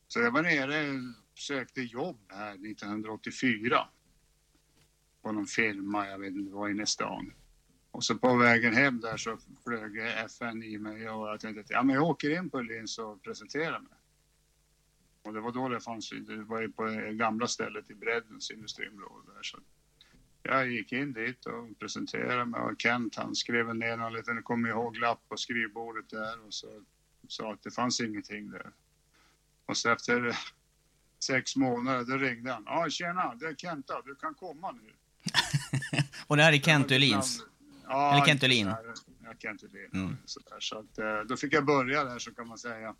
Så jag var nere sökte jobb här 1984. På någon firma, jag vet inte, det var inne i stan. Och så på vägen hem där så flög FN i mig och jag tänkte att ja, men jag åker in på Lins och presenterar mig. Och det var då det fanns, det var ju på det gamla stället i Breddens industriområde där. Så jag gick in dit och presenterade mig och Kent han skrev ner någon liten kom ihåg lapp på skrivbordet där och så sa att det fanns ingenting där. Och så efter sex månader då ringde han. Ja tjena, det är Kenta, du kan komma nu. och det här är Kent Öhlins? Ja, Eller Kent Öhlin? Ja, Kent Öhlin. Mm. Så, så att, eh, då fick jag börja där så kan man säga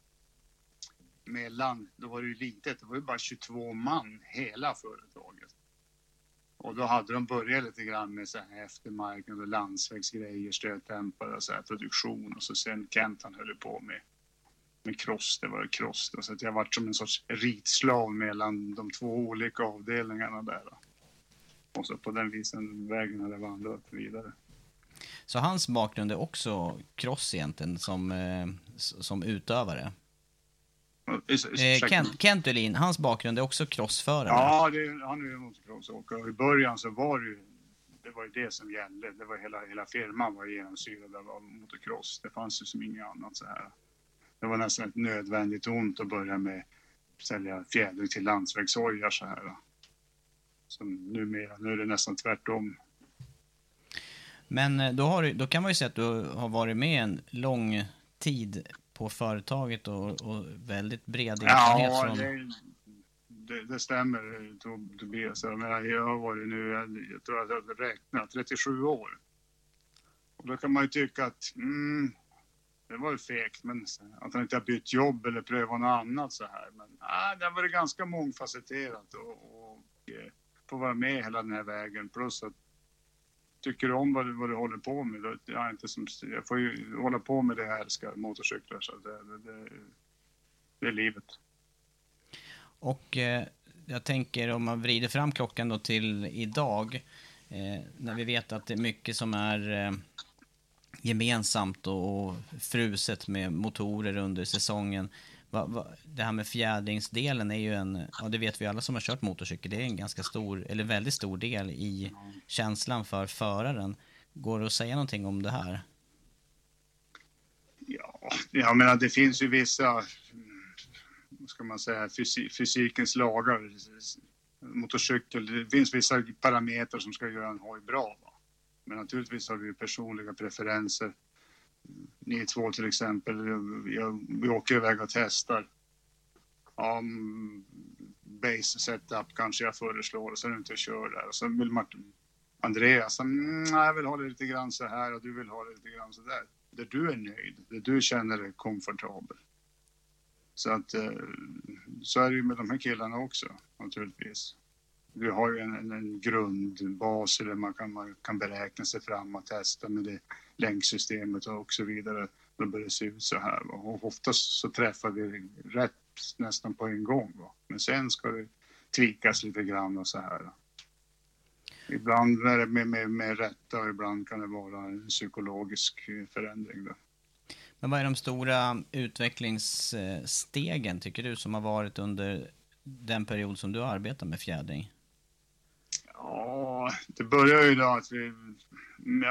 med land, då var det ju litet, det var ju bara 22 man hela företaget. Och då hade de börjat lite grann med så här eftermarknad och landsvägsgrejer, stötdämpare och så här produktion och så sen Kent han höll på med med cross, det var cross då, så att jag varit som en sorts ritslav mellan de två olika avdelningarna där. Då. Och så på den visen vägen hade jag vandrat vidare. Så hans bakgrund är också cross egentligen, som, eh, som utövare? Eh, Kent, Kent Öhlin, hans bakgrund är också crossförare? Ja, det, han är ju motocrossåkare. I början så var det ju det, var ju det som gällde. Det var hela, hela firman var genomsyrad av motocross. Det fanns ju som inget annat så här. Det var nästan ett nödvändigt ont att börja med att sälja fjädring till landsvägshojar så här. Som numera, nu är det nästan tvärtom. Men eh, då, har, då kan man ju säga att du har varit med en lång tid på företaget och, och väldigt bred erfarenhet ja, från... Det, det, det stämmer Tobias. Jag, menar, jag har varit nu, jag, jag tror att jag har räknat, 37 år. Och då kan man ju tycka att mm, det var ju fegt, men att han inte har bytt jobb eller prövat något annat så här. Men ah, det har varit ganska mångfacetterat och, och, eh, få vara med hela den här vägen. Plus att tycker du om vad du, vad du håller på med, då, jag, inte som, jag får ju hålla på med det jag älskar, motorcyklar. Så det, det, det, det är livet. Och eh, jag tänker om man vrider fram klockan då till idag, eh, när vi vet att det är mycket som är eh, gemensamt och, och fruset med motorer under säsongen. Va, va, det här med fjädringsdelen är ju en, ja det vet vi alla som har kört motorcykel, det är en ganska stor, eller väldigt stor del i känslan för föraren. Går det att säga någonting om det här? Ja, jag menar det finns ju vissa, vad ska man säga, fysik, fysikens lagar. Motorcykel, det finns vissa parametrar som ska göra en hoj bra. Va? Men naturligtvis har vi personliga preferenser ni två till exempel, jag, vi åker iväg och testar. Om mm, base setup kanske jag föreslår och sen inte kör där. Och sen vill Martin, Andreas, mm, jag vill ha det lite grann så här och du vill ha det lite grann så där. Där du är nöjd, där du känner dig komfortabel. Så att eh, så är det ju med de här killarna också naturligtvis. Vi har ju en, en, en grundbas där man kan, man kan beräkna sig fram och testa med det länksystemet och så vidare. Då börjar det se ut så här. Va? Och oftast så träffar vi rätt nästan på en gång. Va? Men sen ska det tvikas lite grann och så här. Ibland är det med, med, med rätta och ibland kan det vara en psykologisk förändring. Då. Men vad är de stora utvecklingsstegen tycker du som har varit under den period som du har arbetat med fjädring? Ja, det börjar ju då att vi...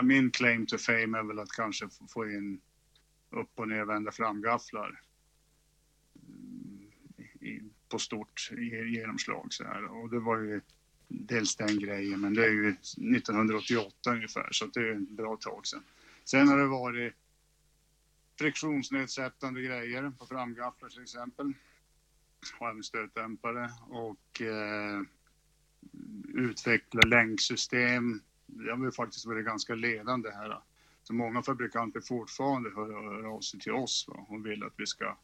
Min claim to fame är väl att kanske få in upp och nervända framgafflar mm, på stort genomslag så här. Och det var ju dels den grejen, men det är ju 1988 ungefär, så det är ett bra tag sedan. Sen har det varit friktionsnedsättande grejer på framgafflar till exempel. Och även stötdämpare och eh, utveckla länksystem. Det har vi faktiskt varit ganska ledande här. Så många fabrikanter fortfarande hör, hör av sig till oss va, och vill att vi ska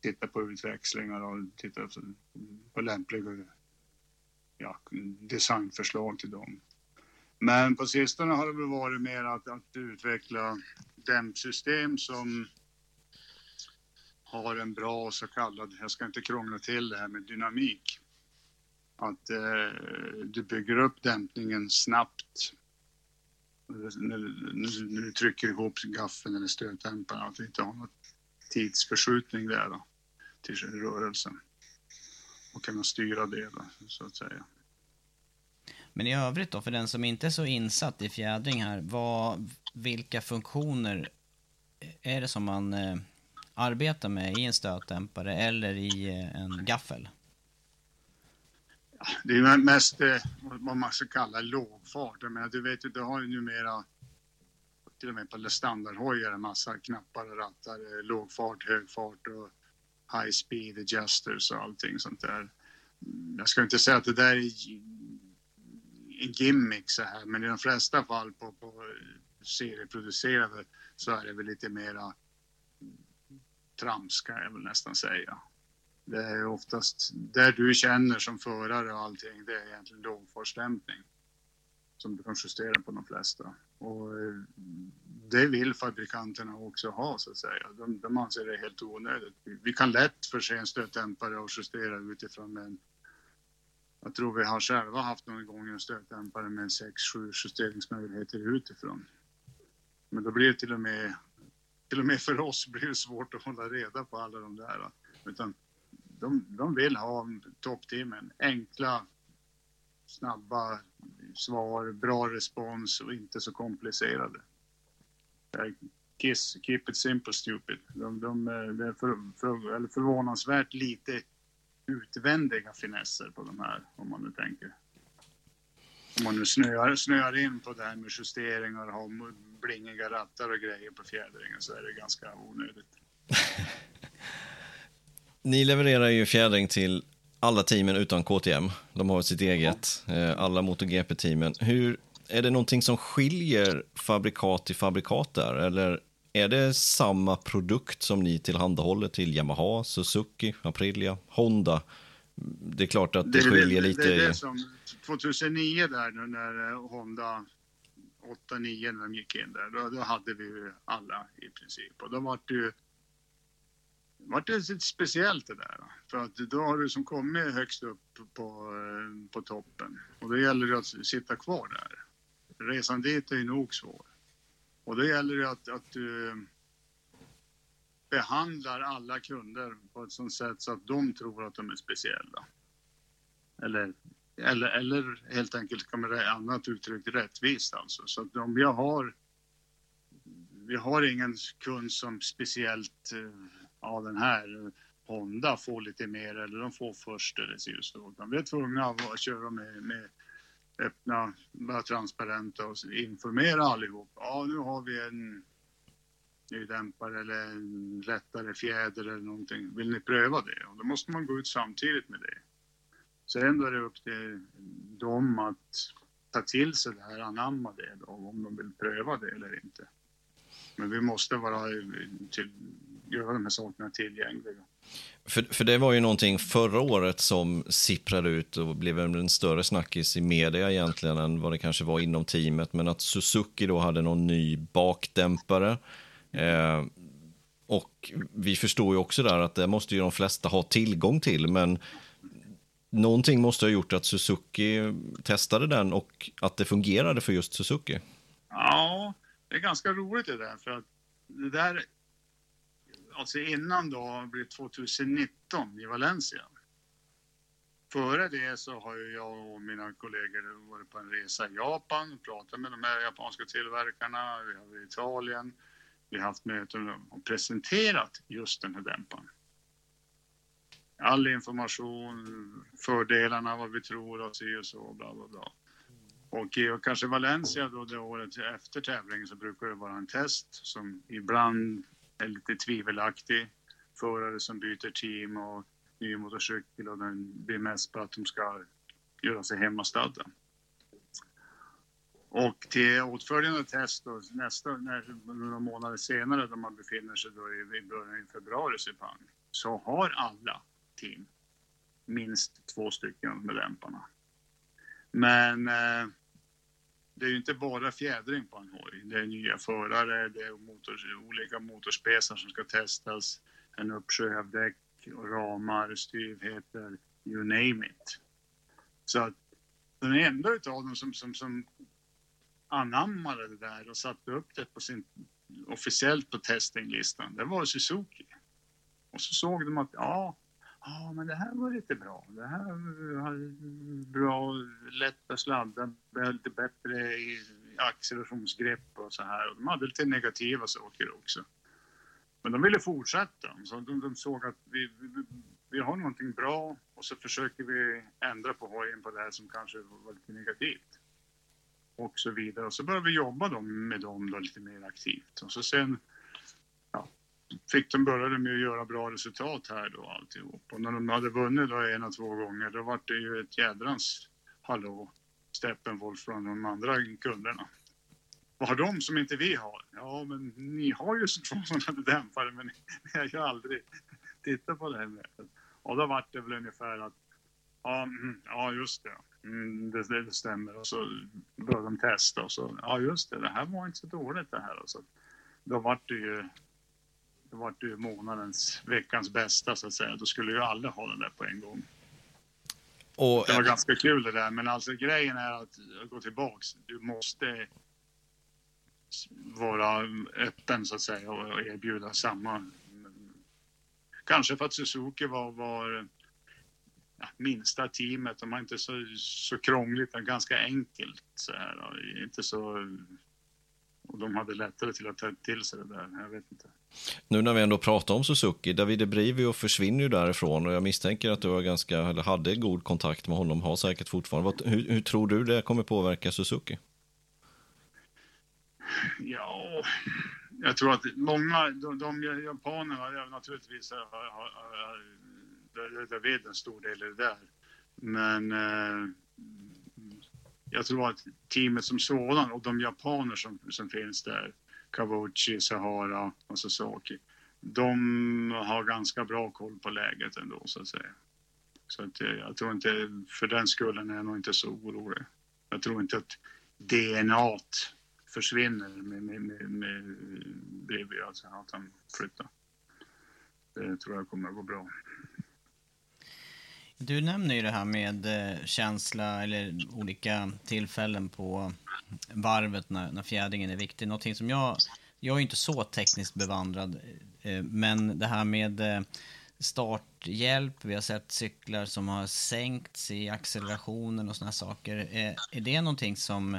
titta på utväxlingar och titta på lämpliga ja, designförslag till dem. Men på sistone har det väl varit mer att, att utveckla dämpsystem som har en bra så kallad, jag ska inte krångla till det här med dynamik. Att eh, du bygger upp dämpningen snabbt när, när, du trycker ihop gaffeln eller stötdämparen, att du inte har någon tidsförskjutning där då, till rörelsen. Och kunna styra det då, så att säga. Men i övrigt då, för den som inte är så insatt i fjädring här, vad, vilka funktioner är det som man eh, arbetar med i en stötdämpare eller i eh, en gaffel? Det är mest eh, vad man ska kalla lågfart. Men du vet ju, du har ju numera till och med på standardhojar en massa knappar och rattar, eh, lågfart, högfart och high speed adjusters och allting sånt där. Jag ska inte säga att det där är en gimmick så här, men i de flesta fall på, på serieproducerade så är det väl lite mera trams kan jag väl nästan säga. Det är oftast där du känner som förare och allting, det är egentligen lågfartsdämpning som du kan justera på de flesta. Och eh, det vill fabrikanterna också ha så att säga. De, de anser det helt onödigt. Vi kan lätt förse en stötdämpare och justera utifrån en jag tror vi har själva haft någon gång en stötdämpare med 6-7 justeringsmöjligheter utifrån. Men då blir det till och med, till och med för oss blir det svårt att hålla reda på alla de där. Utan de, de vill ha toppteamen, enkla, snabba svar, bra respons och inte så komplicerade. Eh, kiss, keep it simple stupid. De, de, eh, det är för, för, eller förvånansvärt lite utvändiga finesser på de här, om man nu tänker. Om man nu snöar, snöar in på det här med justeringar och har blingiga rattar och grejer på fjädringen så är det ganska onödigt. Ni levererar ju fjädring till alla teamen utan KTM. De har sitt eget. Eh, alla MotoGP-teamen. Hur, är det någonting som skiljer fabrikat till fabrikat där? Eller är det samma produkt som ni tillhandahåller till Yamaha, Suzuki, Aprilia, Honda? Det är klart att det, det skiljer det, lite. Det är det som 2009 där när eh, Honda 8-9 när de gick in där, då, då, hade vi alla i princip. Och då var det ju var det lite speciellt det där. För att då har du som kommit högst upp på, eh, på toppen. Och då gäller det att sitta kvar där. Resan dit är ju nog svår. Och då gäller det att, att du behandlar alla kunder på ett sånt sätt så att de tror att de är speciella. Eller, eller, eller helt enkelt kan man säga annat uttryckt rättvist alltså. Så att om jag har vi har ingen kund som speciellt eh, ja den här eh, Honda får lite mer eller de får först eller så. Vi är tvungna att köra med, med öppna, vara transparenta och informera allihop. Ja, nu har vi en ny dämpare eller en lättare fjäder eller någonting. Vill ni pröva det? Och då måste man gå ut samtidigt med det. Sen är det upp till dem att ta till sig det här, anamma det då, om de vill pröva det eller inte. Men vi måste vara eh, till, göra de här sakerna tillgängliga. För, för det var ju någonting förra året som sipprade ut och blev en större snackis i media egentligen än vad det kanske var inom teamet. Men att Suzuki då hade någon ny bakdämpare. Eh, och vi förstår ju också där att det måste ju de flesta ha tillgång till. Men någonting måste ha gjort att Suzuki testade den och att det fungerade för just Suzuki. Ja, det är ganska roligt det där. För att det där alltså innan då blev 2019 i Valencia. Före det så har ju jag och mina kollegor varit på en resa i Japan och pratat med de här japanska tillverkarna. Vi har varit i Italien. Vi har haft möten och presenterat just den här dämparen. all information, fördelarna, vad vi tror och si och så, bla bla bla. Och i kanske Valencia då det året efter tävlingen så brukar det vara en test som ibland är lite tvivelaktig. Förare som byter team och ny motorcykel och den blir mest på att de ska göra sig hemmastadda. Och till åtföljande test då, nästa, när, några månader senare då man befinner sig då i, i början av februari Sepang, så har alla team minst två stycken med dämparna. Men eh, det är ju inte bara fjädring på en hoj. Det är nya förare, det är motor, olika motorspesar som ska testas, en uppsjö av däck, ramar, styvheter, you name it. Så att den enda utav dem som, som, som anammade det där och satte upp det på sin, officiellt på testinglistan, det var Suzuki. Och så såg de att ja, ja men det här var lite bra. Det här var bra, lätta sladdar, lite bättre i accelerationsgrepp och så här. De hade lite negativa saker också. Men de ville fortsätta. Så de, de såg att vi, vi, vi har någonting bra och så försöker vi ändra på hojen på det här som kanske var lite negativt och så vidare. Och så började vi jobba då med dem då lite mer aktivt. Och så sen fick de började med att göra bra resultat här då alltihop. Och när de hade vunnit då en och två gånger då var det ju ett jädrans hallå Steppenwolf från de andra kunderna. Vad har de som inte vi har? Ja, men ni har ju två sådana dämpare men ni har ju aldrig tittat på det här med. Och då var det väl ungefär att ja, mm, ja just det. Mm, det, det stämmer. Och så började de testa och så, ja just det, det här var inte så dåligt det här. Och så, då var det ju det var ju månadens, veckans bästa så att säga. Då skulle ju alla ha den där på en gång. Och, det var ganska kul det där, men alltså grejen är att gå tillbaks. Du måste vara öppen så att säga och erbjuda samma. Kanske för att Suzuki var, var ja, minsta teamet. De har inte så, så krångligt, utan ganska enkelt. Så här, inte så, och de hade lättare till att ta till sig det där. Jag vet inte. Nu när vi ändå pratar om Suzuki, Davide Brivio försvinner ju därifrån och jag misstänker att du har ganska, eller hade god kontakt med honom, har säkert fortfarande. Hur, hur tror du det kommer påverka Suzuki? Ja, jag tror att många, de, de japanerna naturligtvis har, har, har vet en stor del i det där. Men eh, jag tror att teamet som sådan och de japaner som, som finns där, Kawuchi, Sahara och Sasaki, de har ganska bra koll på läget ändå så att säga. Så att eh, jag tror inte, för den skullen är jag nog inte så orolig. Jag tror inte att DNA försvinner med, med, med, med bredvid, alltså att han flyttar. Det tror jag kommer att gå bra. Du nämner ju det här med eh, känsla eller olika tillfällen på varvet när, när fjädringen är viktig. Någonting som jag, jag är inte så tekniskt bevandrad, eh, men det här med eh, starthjälp, vi har sett cyklar som har sänkts i accelerationen och sådana saker. Är det någonting som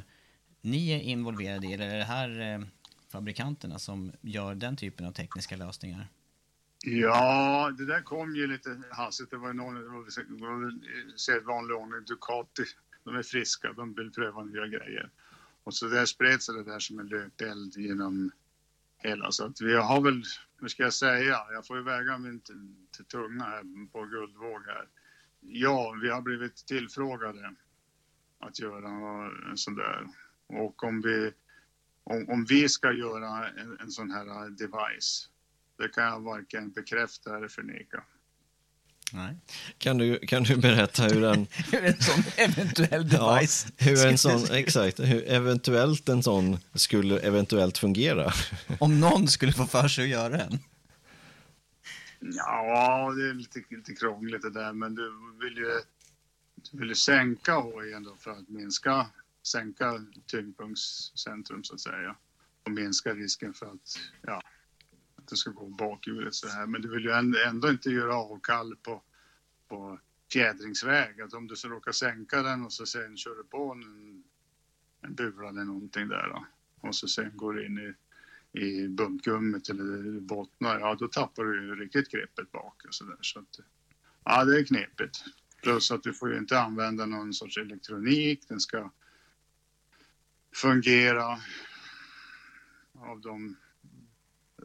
ni är involverade i eller är det här fabrikanterna som gör den typen av tekniska lösningar? Ja, det där kom ju lite hastigt. Det var någon, det var eh, sedvanlig ordning, Ducati. De är friska, de vill pröva nya grejer. Och så där spred sig det där som en löpeld genom hela. Så att vi har väl, hur ska jag säga, jag får ju väga min till tunga här på guldvåg här. Ja, vi har blivit tillfrågade att göra en sån där. Och om vi, om, om vi ska göra en, en sån här device det kan jag varken bekräfta eller förneka. Nej. Kan, du, kan du berätta hur en... hur en sån eventuell device... Ja, hur en sån, exakt, hur eventuellt en sån skulle eventuellt fungera. Om någon skulle få för sig att göra en. Ja, det är lite, lite krångligt det där, men du vill ju, du vill ju sänka hojen då för att minska, sänka tyngdpunktscentrum så att säga och minska risken för att, ja, det ska gå bakhjulet så här. Men du vill ju ändå inte göra avkall på, på fjädringsväg. Att om du så råkar sänka den och så sen kör du på en, en bula eller någonting där då, och så sen går du in i, i buntgummit eller bottnar, ja då tappar du ju riktigt greppet bak och så där. Så att, Ja, det är knepigt. Plus att du får ju inte använda någon sorts elektronik. Den ska fungera av de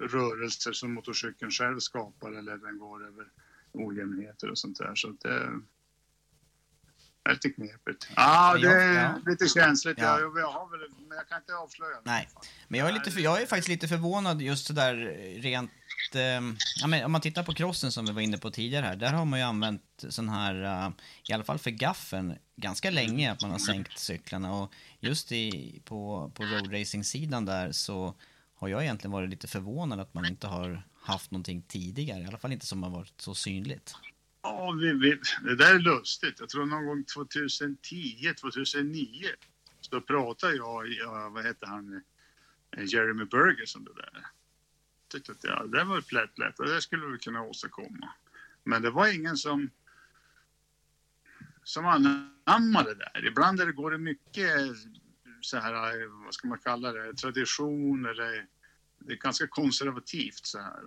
rörelser som motorcykeln själv skapar eller den går över ojämnheter och sånt där. Så att det är lite knepigt. Ah, det är Ja. lite känsligt. Ja. Jag, jag har väl, men jag kan inte avslöja. Nej, men jag är, lite för, jag är faktiskt lite förvånad just sådär rent... Eh, ja, men om man tittar på crossen som vi var inne på tidigare här, där har man ju använt sån här, eh, i alla fall för gaffen, ganska länge att man har sänkt cyklarna och just i, på, på roadracing-sidan där så har jag egentligen varit lite förvånad att man inte har haft någonting tidigare, i alla fall inte som har varit så synligt. Ja, vi, vi, det där är lustigt. Jag tror någon gång 2010, 2009 så pratade jag, jag vad heter han, eh, Jeremy Burgess om det där. Tyckte att ja, det var plätt lätt och det skulle vi kunna åstadkomma. Men det var ingen som som anammade det där. Ibland det, går det mycket så här, eh, vad ska man kalla det, tradition eller det är ganska konservativt så här.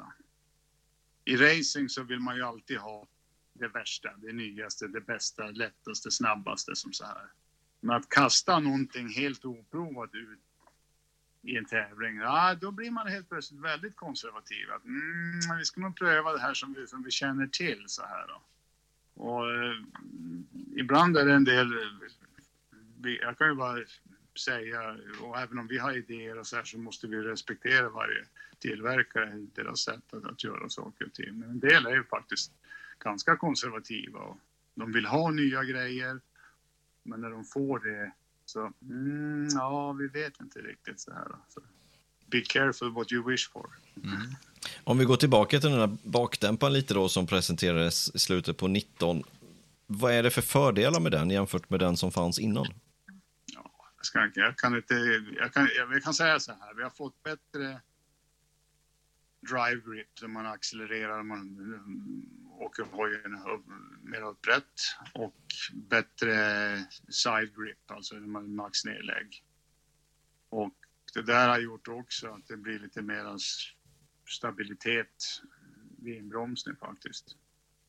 I racing så vill man ju alltid ha det värsta, det nyaste, det bästa, lättaste, snabbaste som så här. Men att kasta någonting helt oprovat ut i en tävling, ja, då blir man helt plötsligt väldigt konservativ. Att, mm, vi ska nog pröva det här som vi, som vi känner till så här då. Och eh, ibland är det en del, eh, jag kan ju bara säga, och även om vi har idéer och så här så måste vi respektera varje tillverkare, deras sätt att, att göra saker och ting. Men en del är ju faktiskt ganska konservativa och de vill ha nya grejer. Men när de får det så, mm, ja, vi vet inte riktigt så här. Så, be careful what you wish for. Mm. Om vi går tillbaka till den här bakdämparen lite då som presenterades i slutet på 19. Vad är det för fördelar med den jämfört med den som fanns innan? Jag, jag kan inte, jag kan, jag, vi kan säga så här, vi har fått bättre drive grip där man accelererar, man mm, åker hojen mer upprätt och bättre side grip, alltså när man max nedlägg. Och det där har gjort också att det blir lite mer stabilitet vid inbromsning faktiskt.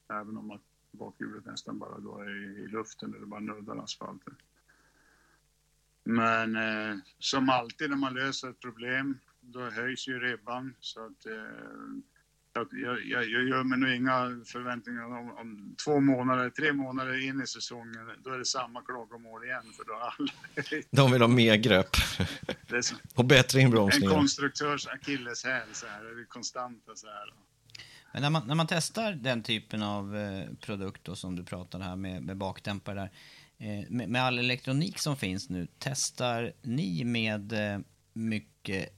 Även om att bakhjulet nästan bara då är i luften eller bara nuddar asfalten. Men eh, som alltid när man löser ett problem, då höjs ju ribban. Så att, eh, så att jag, jag, jag gör mig nog inga förväntningar om, om två månader, tre månader in i säsongen, då är det samma klagomål igen. För då alla, De vill ha mer grepp det är som och bättre en inbromsningar. konstruktörs akilleshäl så här, det är konstanta så här. Men när man, när man testar den typen av eh, produkt då, som du pratar här med, med bakdämpare där, Eh, med, med all elektronik som finns nu, testar ni med eh, mycket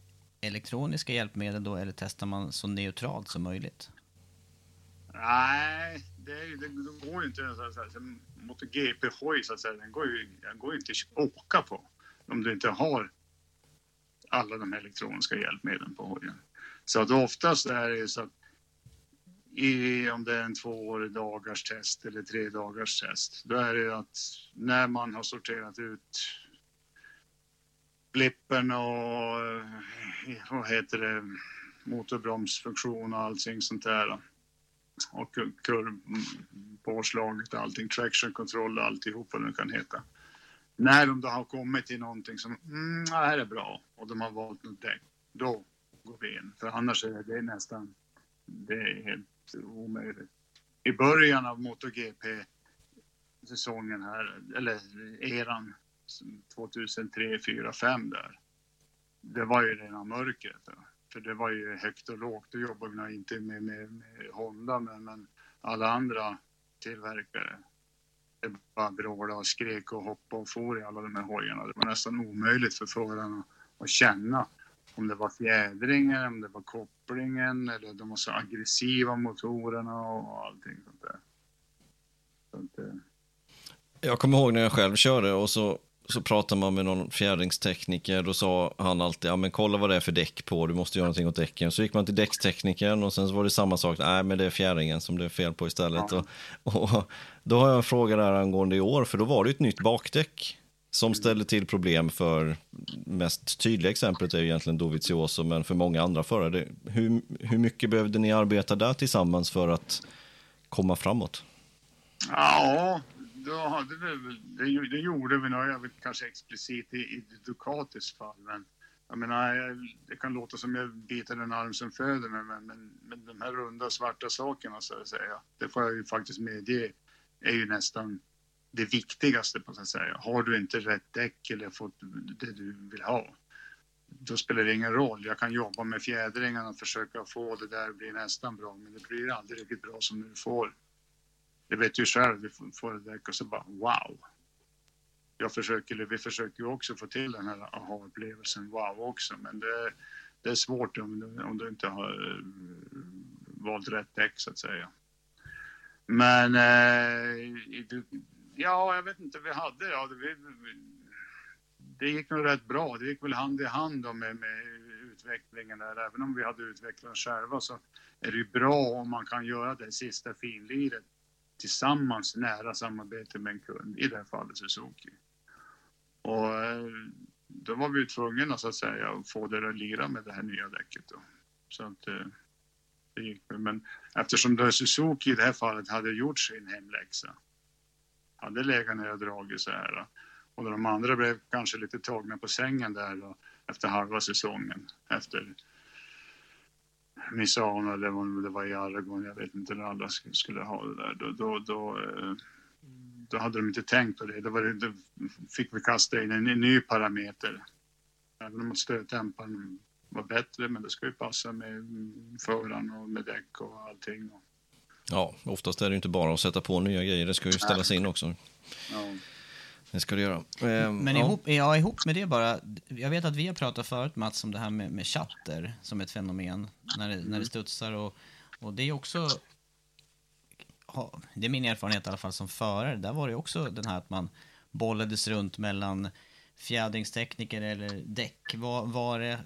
elektroniska hjälpmedel då eller testar man så neutralt som möjligt? Nej, det, är, det, det går ju inte. Så att säga, så MotoGP-hoj så att säga, den går ju, den går inte att åka på om du inte har alla de här elektroniska hjälpmedlen på hojen. Så att oftast är det ju så att i, om det är en två dagars test eller tre dagars test, då är det ju att när man har sorterat ut blippen och vad heter det, motorbromsfunktion och allting sånt där och kurvpåslaget och allting, traction control och alltihop vad det kan heta. När de då har kommit till någonting som, mm, det här är bra och de har valt något däck, då går vi in. För annars är det, nästan, det är helt omöjligt. I början av MotoGP-säsongen här, eller eran 2003, 4, 5 där. Det var ju rena mörkret. Då. För det var ju högt och lågt. Då jobbade vi inte med, med, med Honda, men, men alla andra tillverkare. Det bara brålade och skrek och hoppade och for i alla de här hojarna. Det var nästan omöjligt för föraren att, att känna om det var fjädringen, om det var kopplingen eller de var så aggressiva motorerna och allting sånt där. Så att, eh, Jag kommer ihåg när jag själv körde och så, så pratade man med någon fjädringstekniker. Då sa han alltid, ja men kolla vad det är för däck på, du måste göra någonting åt däcken. Så gick man till däcksteknikern och sen så var det samma sak, nej men det är fjädringen som det är fel på istället. Och, och då har jag en fråga där angående i år, för då var det ett nytt bakdäck som ställer till problem för, mest tydliga exemplet är ju egentligen Dovizioso, men för många andra förare. Hur, hur mycket behövde ni arbeta där tillsammans för att komma framåt? Ja, då hade vi, det, det gjorde vi nog, jag vet, kanske explicit i, i Ducatis fall. Men jag menar, det kan låta som jag biter en arm som föder mig, men, men, men de här runda svarta sakerna så att säga, det får jag ju faktiskt medge, är ju nästan det viktigaste på så att säga. Har du inte rätt däck eller fått det du vill ha, då spelar det ingen roll. Jag kan jobba med fjädringarna och försöka få det där att bli nästan bra, men det blir aldrig riktigt bra som du får. Det vet du själv, du får ett däck och så bara wow. Jag försöker, vi försöker ju också få till den här aha-upplevelsen wow också, men det, det är svårt om, du- om du inte har eh, valt rätt däck så att säga. Men eh, du- ja, jag vet inte, vi hade, ja, det, vi, det gick nog rätt bra. Det gick väl hand i hand då med, med utvecklingen där. Även om vi hade utvecklat själva så är det ju bra om man kan göra det sista finliret tillsammans, nära samarbete med en kund, i det här fallet Suzuki. Och eh, då var vi ju tvungna så att säga att få det att lira med det här nya däcket då. Så att eh, det gick väl. Men eftersom då Suzuki i det här fallet hade gjort sin hemläxa, hade legat ner och dragit så här och de andra blev kanske lite tagna på sängen där då, efter halva säsongen. Efter Misano eller om det var i Aragon, jag vet inte när alla skulle ha det där. Då, då, då, eh, då hade de inte tänkt på det. Då, var det, då fick vi kasta in en, ny parameter. Även om stötdämparen var bättre, men det ska ju passa med mm, föraren och med däck och allting. Ja, oftast är det inte bara att sätta på nya grejer, det ska ju ställas in också. Ja. Det ska det göra. Ehm, Men ja. ihop, ja, ihop med det bara, jag vet att vi har pratat förut Mats om det här med, med chatter som ett fenomen när det, när det studsar och, och det är också, det är min erfarenhet i alla fall som förare, där var det också den här att man bollades runt mellan fjädringstekniker eller däck. Var, var,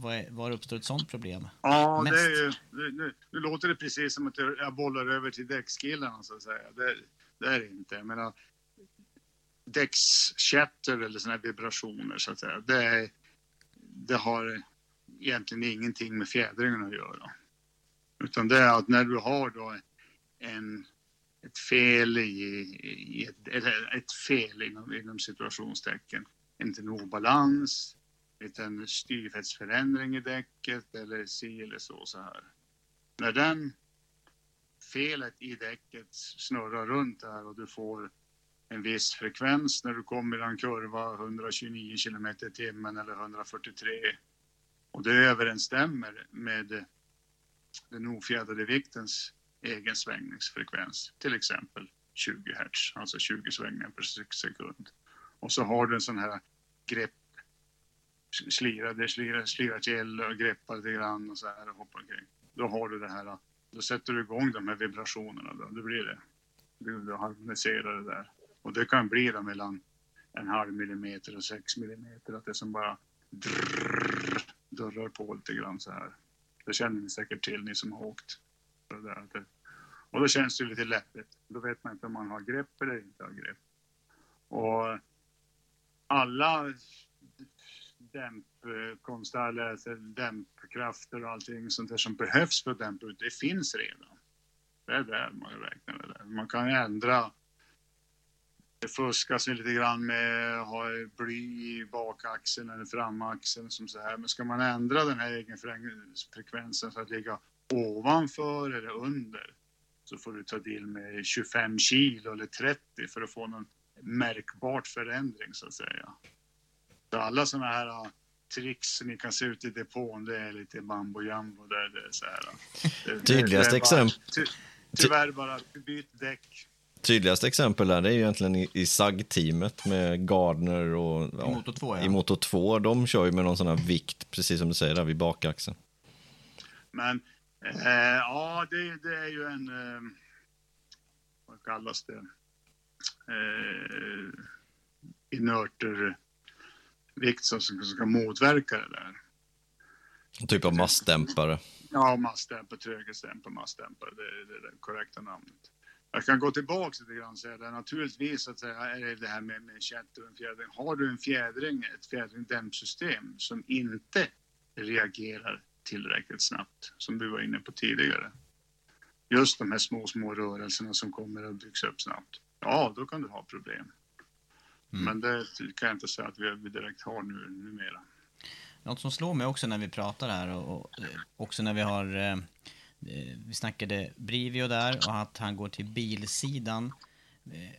var, var, uppstår ett sånt problem? Ja, det är ju, nu, nu, låter det precis som att jag bollar över till däckskillarna så att säga. Det, det är det inte. Jag menar, däckschatter eller här vibrationer så att säga. Det, är, det har egentligen ingenting med fjädringen att göra. Utan det är att när du har då en, ett fel i, i ett, ett fel inom, inom situationstecken, inte en obalans, en styvhetsförändring i däcket eller si eller så, så här. När den felet i däcket snurrar runt där och du får en viss frekvens när du kommer i en kurva 129 kilometer i timmen eller 143 och det överensstämmer med den ofjädrade viktens egen svängningsfrekvens, till exempel 20 hertz, alltså 20 svängningar per sekund. Och så har du en sån här grepp slirade, slirade, slirade till till och greppade lite grann och så här och hoppade omkring. Då har du det här, då sätter du igång de här vibrationerna då, då blir det, du, du harmoniserar det där. Och det kan bli då mellan en halv millimeter och sex millimeter, att det som bara drrrr, dörrar på lite grann så här. Det känner ni säkert till, ni som har åkt. Det där, det, och då känns det lite läppigt. Då vet man inte om man har grepp eller inte har grepp. Och alla dämpkonstnärer, dämpkrafter och allting sånt där som behövs för att dämpa ut, det finns redan. Det är där man räknar med det. Man kan ändra det fuskas lite grann med att ha bly i bakaxeln eller framaxeln som så här. Men ska man ändra den här egenfrekvensen för att ligga ovanför eller under så får du ta till med 25 kilo eller 30 för att få någon märkbart förändring så att säga. Så alla sådana här tricks som ni kan se ut i depån, det är lite mambo jambo där det är så här. Det, det- Tydligaste det är bara- exempel- ty, Tyvärr bara, byt däck. Tydligaste exempel där, det är ju egentligen i, i SAG-teamet med Gardner och... Ja, I Moto 2, ja. I Moto 2, de kör ju med någon sån här vikt, precis som du säger, där vid bakaxeln. Men eh, ja, det, det är ju en... Eh, vad kallas det? Eh, inertervikt som, som ska motverka det där. Typ av massdämpare. Ja, massdämpare, tröghetsdämpare, massdämpare, det, är det korrekta namnet. Jag kan gå tillbaka lite grann och säga det. Naturligtvis att säga, är det det här med, med chatter och en fjädring. Har du en fjädring, ett fjädringdämpsystem som inte reagerar tillräckligt snabbt, som du var inne på tidigare, just de här små, små rörelserna som kommer att byggas upp snabbt, ja, då kan du ha problem. Mm. Men det kan jag inte säga att vi direkt har nu, numera. Något som slår mig också när vi pratar här och, och eh, också när vi har eh, eh, vi snackade Brivio där och att han går till bilsidan. Eh,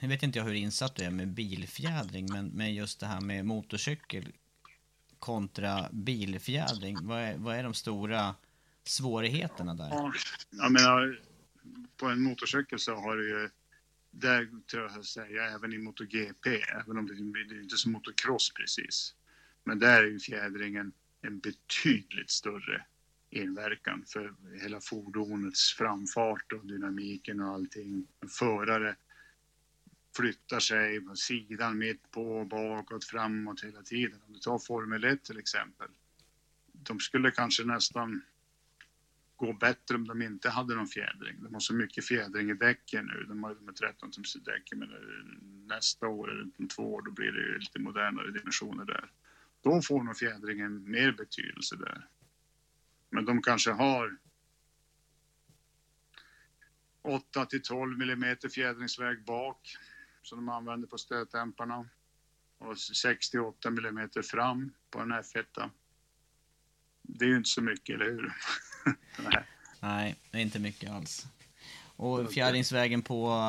Nu vet inte jag hur insatt du är med bilfjädring, men, men just det här med motorcykel kontra bilfjädring. Vad är, vad är de stora svårigheterna där? Ja, Jag menar, på en motorcykel så har du ju, där tror jag att säga, även i MotoGP, även om det, det är inte som motocross precis. Men där är ju fjädringen en betydligt större inverkan för hela fordonets framfart och dynamiken och allting. En förare flyttar sig på sidan, mitt på, bakåt, framåt hela tiden. Om du tar Formel 1 till exempel. De skulle kanske nästan gå bättre om de inte hade någon fjädring. De har så mycket fjädring i däcken nu. De har de med 13 tums däck, men nästa år eller om två år då blir det ju lite modernare dimensioner där. Då får nog fjädringen mer betydelse där. Men de kanske har 8 till 12 millimeter fjädringsväg bak som de använder på stötdämparna och 68 millimeter fram på en F1. Det är ju inte så mycket, eller hur? Nej. Nej, det är inte mycket alls. Och fjädringsvägen på,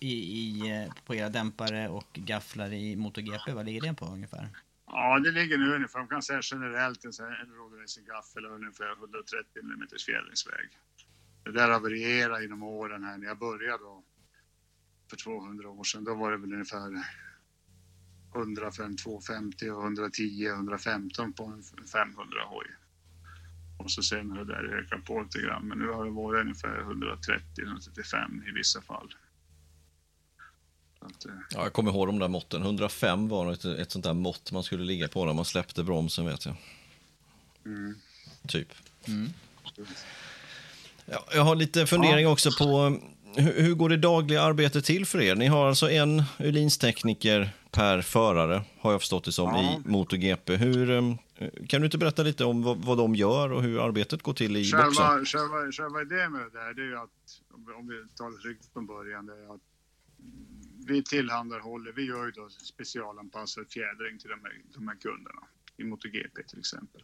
i, i, på era dämpare och gafflar i MotoGP, vad ligger det på ungefär? Ja, det ligger nu ungefär, man kan säga generellt, en, en road racing gaffel har ungefär 130 mm fjädringsväg. Det där har varierat genom åren här. När jag började då, för 200 år sedan, då var det väl ungefär 105, 250 och 110, 115 på en 500 hoj. Och så sen har det där ökat på lite grann, men nu har det varit ungefär 130, 135 i vissa fall. Att, eh, Ja, jag kommer ihåg de där måtten. 105 var ett, ett sånt där mått man skulle ligga på när man släppte bromsen, vet jag. mm. Typ. Ja, jag har lite fundering också på hur, hur går det dagliga arbetet till för er? Ni har alltså en Öhlins-tekniker per förare, har jag förstått det som, Ja. i MotoGP. Hur, eh, kan du inte berätta lite om vad, vad de gör och hur arbetet går till i boxen? Själva, själva, själva idén med det där, det är ju att, om vi- om vi tar det riktigt från början, det är att vi tillhandahåller, vi gör ju då specialanpassad fjädring till de här, de här kunderna, i MotoGP till exempel.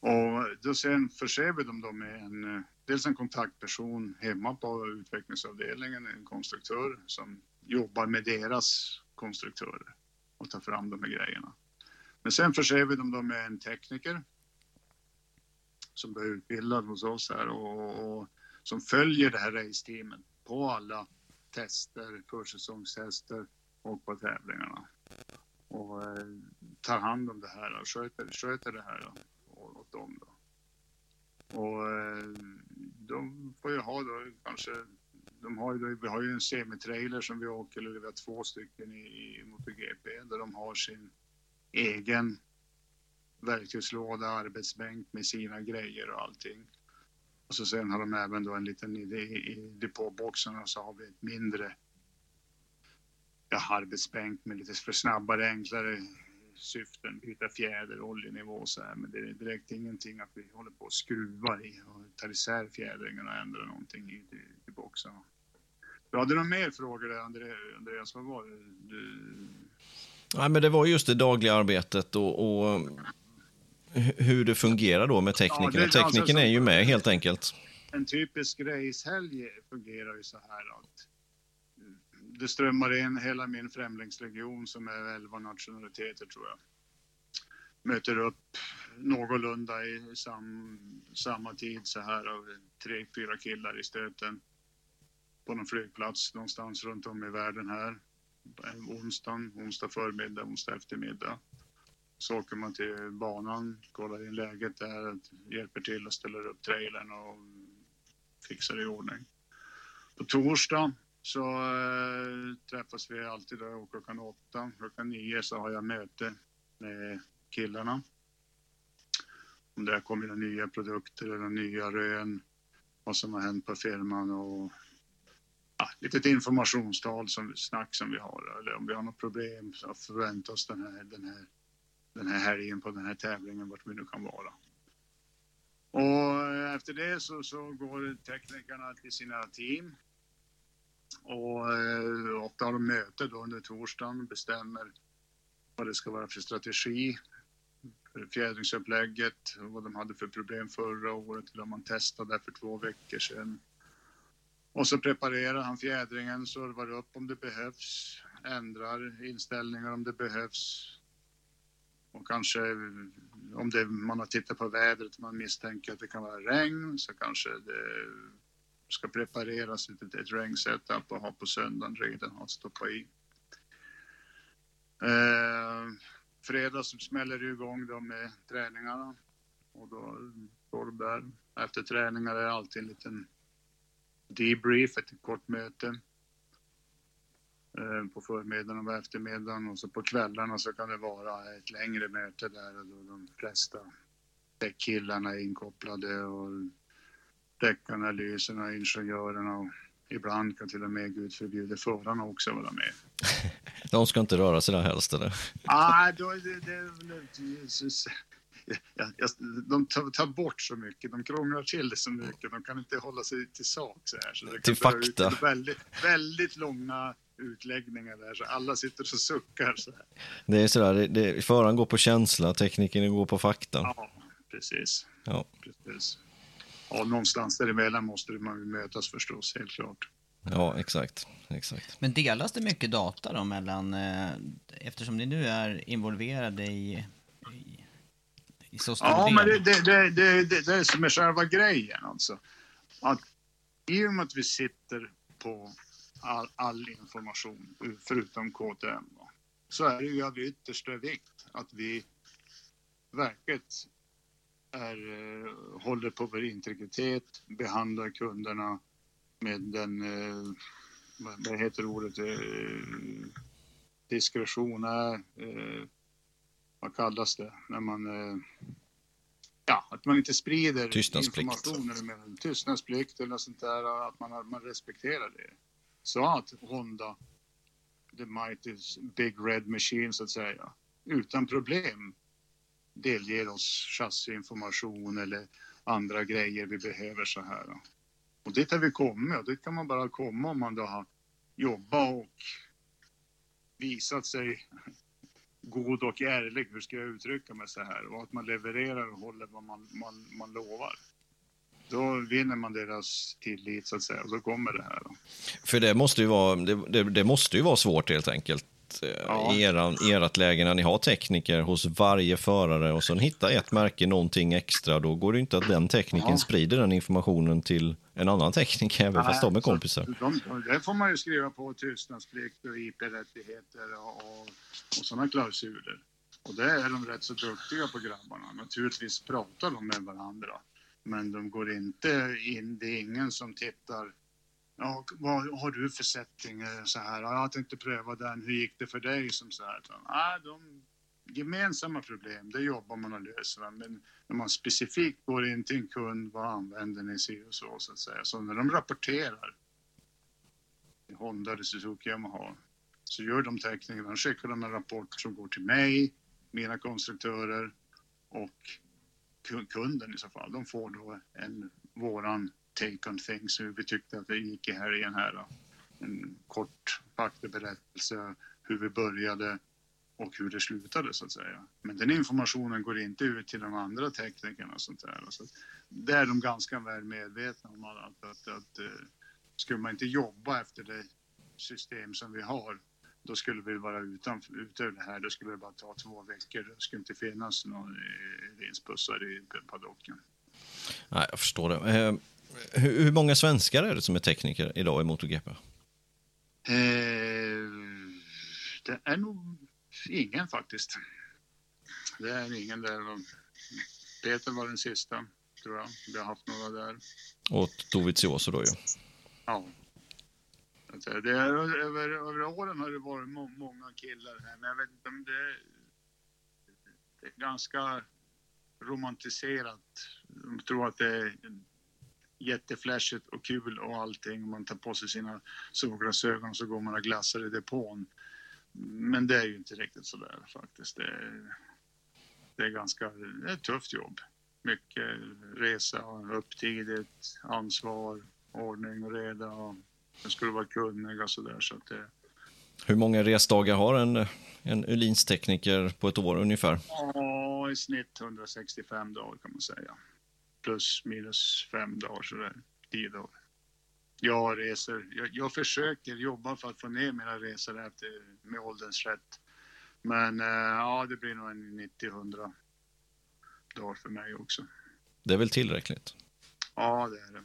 Och då sen förser vi dem då med en, eh, dels en kontaktperson hemma på utvecklingsavdelningen, en konstruktör som jobbar med deras konstruktörer och ta fram de här grejerna. Men sen förser vi dem då med en tekniker som är utbildad hos oss här och, och som följer det här raceteamet på alla tester, försäsongstester och på tävlingarna. Och eh, tar hand om det här och sköter, sköter det här då, åt dem då. Och eh, de får ju ha då kanske, de har ju vi har ju en semitrailer som vi åker, eller vi har två stycken i, i MotoGP där de har sin egen verktygslåda, arbetsbänk med sina grejer och allting. Och så sen har de även då en liten, i, i, i depåboxen och så har vi ett mindre ja, arbetsbänk med lite för snabbare, enklare syften, byta fjäder, oljenivå och så här. Men det är direkt ingenting att vi håller på och skruvar i och tar isär fjädringen och ändrar någonting i, i, i boxen. Du hade några mer frågor där, Andreas? Vad var det? Du... Nej, men det var just det dagliga arbetet och, och hu- hur det fungerar då med teknikerna. Ja, är alltså Tekniken är ju med helt enkelt. en typisk racehelg fungerar ju så här att det strömmar in hela min främlingslegion som är 11 nationaliteter tror jag. Möter upp någorlunda i sam, samma tid så här av tre, fyra killar i stöten på någon flygplats någonstans runt om i världen här. En onsdag, onsdag förmiddag, onsdag eftermiddag. Så åker man till banan, kollar in läget där, hjälper till och ställer upp trailern och fixar i ordning. På torsdag så äh, träffas vi alltid då klockan åtta. Klockan nio så har jag möte med killarna. Om det har kommit några nya produkter eller nya rön, vad som har hänt på firman och ja, litet informationstal, som, snack som vi har. Eller om vi har något problem så förvänta oss den här, den, här, den här helgen på den här tävlingen, vart vi nu kan vara. Och eh, efter det så, så går teknikerna till sina team. Och eh, ofta har de möte då under torsdagen och bestämmer vad det ska vara för strategi för fjädringsupplägget vad de hade för problem förra året eller om man testade för två veckor sedan. Och så preparerar han fjädringen, servar upp om det behövs, ändrar inställningar om det behövs. Och kanske om det, man har tittat på vädret och man misstänker att det kan vara regn så kanske det ska prepareras ett, ett regnsetup och ha på söndagen redan att stoppa i. Eh, fredag så smäller det igång då med träningarna och då står de där. Efter träningar är det alltid en liten debrief, ett kort möte eh, på förmiddagen och eftermiddagen och så på kvällarna så kan det vara ett längre möte där och då de flesta däckkillarna är inkopplade och däckanalyserna, ingenjörerna och ibland kan till och med Gud förbjude förarna också vara med. De ska inte röra sig där helst eller? Ah, då, det, det. Ja, ja, de tar, tar, bort så mycket, de krånglar till det så mycket, de kan inte hålla sig till sak så här. Så det till fakta. Väldigt, väldigt långa utläggningar där, så alla sitter och suckar så här. Det är sådär, det, det, föraren går på känsla, tekniken går på fakta. Ja, precis. Ja. precis. Ja, någonstans däremellan måste man mötas förstås, helt klart. Ja, exakt. exakt. Men delas det mycket data då mellan, eh, eftersom ni nu är involverade i, i, i så stor Ja, del? men det, det, det, det, det, det är som är själva grejen alltså. Att i och med att vi sitter på all, all information förutom KTM då, så är det ju av yttersta vikt att vi verkligen är, eh, håller på vår integritet, behandlar kunderna med den, eh, vad heter ordet, eh, diskretion är, vad kallas det, när man, ja, att man inte sprider Tystnadsplikt. information eller med tystnadsplikt eller sånt där, att man, man respekterar det. Så att Honda, the mighty big red machine så att säga, utan problem delger oss chassiinformation eller andra grejer vi behöver så här. Och dit har vi kommit och dit kan man bara komma om man då har jobbat och visat sig god och ärlig, hur ska jag uttrycka mig så här, och att man levererar och håller vad man, man, man lovar. Då vinner man deras tillit så att säga och då kommer det här. Då. För det måste ju vara, det, det, det måste ju vara svårt helt enkelt Ja. i eran, ert läge när ni har tekniker hos varje förare och sen hitta ett märke, någonting extra, då går det inte att den tekniken Ja. sprider den informationen till en annan tekniker, även fast de är kompisar. De, där får man ju skriva på tystnadsplikt och IP-rättigheter och, och, och sådana klausuler. Och det är de rätt så duktiga på grabbarna. Naturligtvis pratar de med varandra. Men de går inte in, det är ingen som tittar Ja, vad har du för setting? Eh, så här, ja, jag tänkte pröva den. Hur gick det för dig? Som så här. Utan, de, gemensamma problem, det jobbar man och löser. Men när man specifikt går in till en kund, vad använder ni sig och så, så att säga. Så när de rapporterar i Honda eller Suzuki Yamaha så gör de teknikerna, skickar de en rapport som går till mig, mina konstruktörer och kunden i så fall. De får då en, våran take on things, hur vi tyckte att det gick i helgen här. Då. En kort faktaberättelse, hur vi började och hur det slutade så att säga. Men den informationen går inte ut till de andra teknikerna och sånt där. Så det är de ganska väl medvetna om att, att, att, att eh, skulle man inte jobba efter det system som vi har då skulle vi vara utanför, utöver det här. Då skulle det bara ta två veckor. Det skulle inte finnas någon eh, vinstbussar i paddocken. Nej, jag förstår det. Eh, hur, hur många svenskar är det som är tekniker idag i MotoGP? Eh, det är nog ingen faktiskt. Det är ingen där. Peter var den sista, tror jag. Vi har haft några där. Och Dovizioso då ju. Ja. Det är, över, över åren har det varit må, många killar här, men jag vet inte om det, det är ganska romantiserat. De tror att det är jätteflashigt och kul och allting. Man tar på sig sina solglasögon och så går man och glassar i depån. Men det är ju inte riktigt så där faktiskt. Det är, det är ganska, det är ett tufft jobb. mycket resa, upp tidigt, ansvar, ordning och reda. Och jag skulle vara kunnig och sådär. Så att det, Hur många resdagar har en, en Öhlins-tekniker på ett år ungefär? ja, i snitt 165 dagar kan man säga. Plus minus fem dagar sådär, tio dagar. Jag reser, jag, jag försöker jobba för att få ner mina resor efter, med ålderns rätt. Men eh, ja, det blir nog en 90-100 dagar för mig också. Det är väl tillräckligt? Ja, det är det.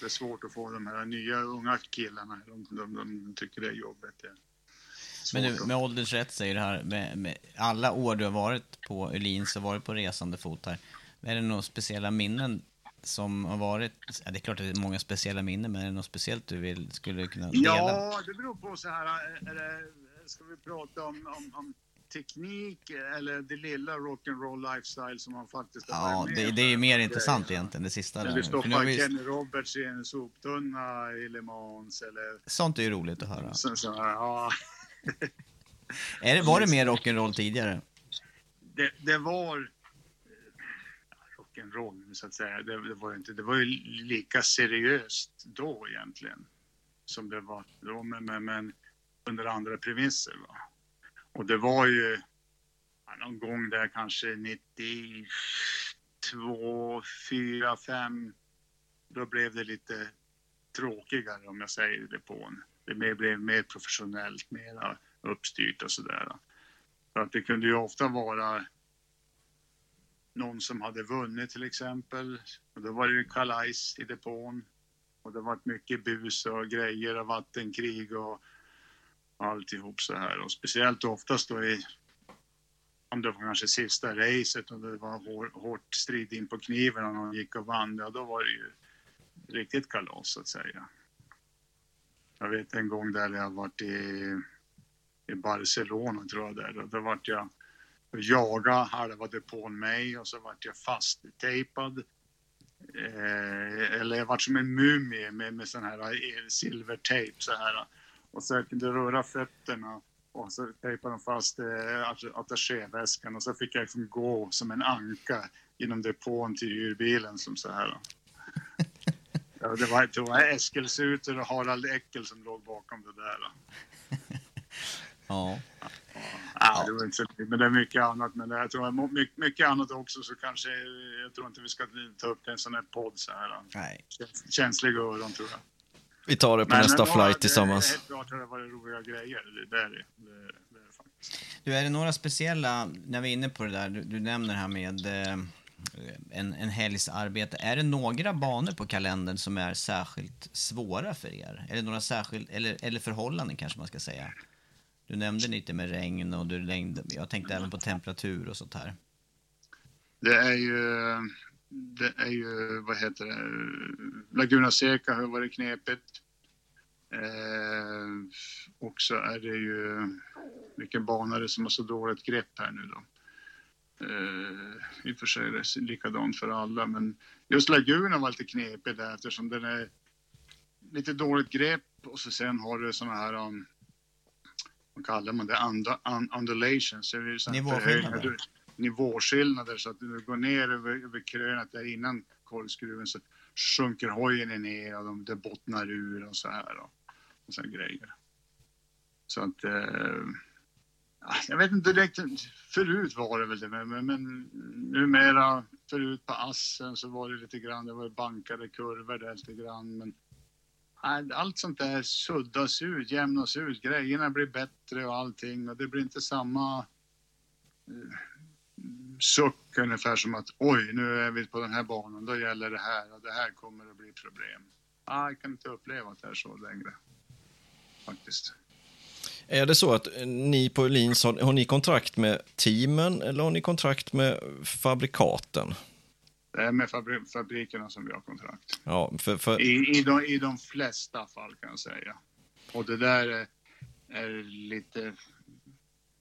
Det är svårt att få de här nya unga killarna. De, de, de tycker det är jobbigt. Det är Men du, med ålderns rätt säger det här, med, med alla år du har varit på Öhlins och varit på resande fot här, är det några speciella minnen som har varit, ja, det är klart att det är många speciella minnen, men är det något speciellt du vill, skulle kunna dela? Ja, det beror på så här. Är det, ska vi prata om, om, om teknik eller det lilla rock'n'roll lifestyle som man faktiskt har Ja, det, det är ju mer intressant egentligen, det sista När där. vi Kenny Roberts i en soptunna i Le Mans eller sånt är ju roligt att höra. så, så här, ja. Är det, var det mer rock'n'roll tidigare? det, det var rock'n'roll så att säga. Det, det, var ju inte, det var ju lika seriöst då egentligen som det var då, men, men, men under andra premisser. Va? Och det var ju ja, någon gång där kanske 92, 4, 5. Då blev det lite tråkigare om jag säger det på en. Det mer- blev mer professionellt, mer uppstyrt och sådär. För att det kunde ju ofta vara någon som hade vunnit till exempel. Och då var det ju kalajs i depån. Och det var mycket bus och grejer och vattenkrig och alltihop så här. Och speciellt oftast då i, om det var kanske sista racet och det var hår, hårt strid in på kniven och någon gick och vann, ja då var det ju riktigt kalas så att säga. Jag vet en gång där jag varit i, i Barcelona tror jag där och då vart jag jaga halva depån mig och så vart jag fasttejpad. Eh, eller jag vart som en mumie med, med sån här eh, silvertejp så här. Och så jag kunde röra fötterna och så tejpade de fast eh, att- attachéväskan och så fick jag liksom gå som en anka genom depån till hyrbilen som så här. Ja, det var, det var Eskil Suter och Harald Eckel som låg bakom det där. Ja. Ja, det var inte så men det är mycket annat. Men det, jag tror mycket, mycket annat också så kanske, jag tror inte vi ska ta upp det i en sån här podd så här. Nej. Käns- Känsliga öron tror jag. Vi tar det på Men- nästa men, flight det- tillsammans. Helt klart har det varit roliga grejer. Det, det är det. det, det, är det faktiskt. Du, är det några speciella, när vi är inne på det där, du, du nämner här med eh, en, en helgs arbete. Är det några banor på kalendern som är särskilt svåra för er? Är det några särskilt, eller, eller förhållanden kanske man ska säga? Du nämnde lite med regn och du längde, jag tänkte även på temperatur och sånt här. Det är ju, det är ju, vad heter det, Laguna Seca har varit knepigt. Eh, och så är det ju, vilken bana är det som har så dåligt grepp här nu då? Eh, I och för sig är det likadant för alla, men just Laguna var lite knepig där eftersom den är lite dåligt grepp och så sen har du såna här, um, vad kallar man det, Unda, un, undulations. Nivåskillnader. nivåskillnader så att du går ner över, över krönet där innan korvskruven så sjunker hojen ner och de, det bottnar ur och så här och, och så här grejer. Så att eh, ja, jag vet inte direkt, förut var det väl det men, men, numera förut på assen så var det lite grann, det var bankade kurvor där lite grann men allt sånt där suddas ut, jämnas ut, grejerna blir bättre och allting och det blir inte samma eh, suck ungefär som att oj, nu är vi på den här banan, då gäller det här och det här kommer att bli problem. Ah, jag kan inte uppleva att det är så längre. Faktiskt. Är det så att ni på Lins har, har ni kontrakt med teamen eller har ni kontrakt med fabrikaten? Det är med fabri- fabrikerna som vi har kontrakt. Ja, för, för, I, i, de, I de flesta fall kan jag säga. Och det där är, är lite...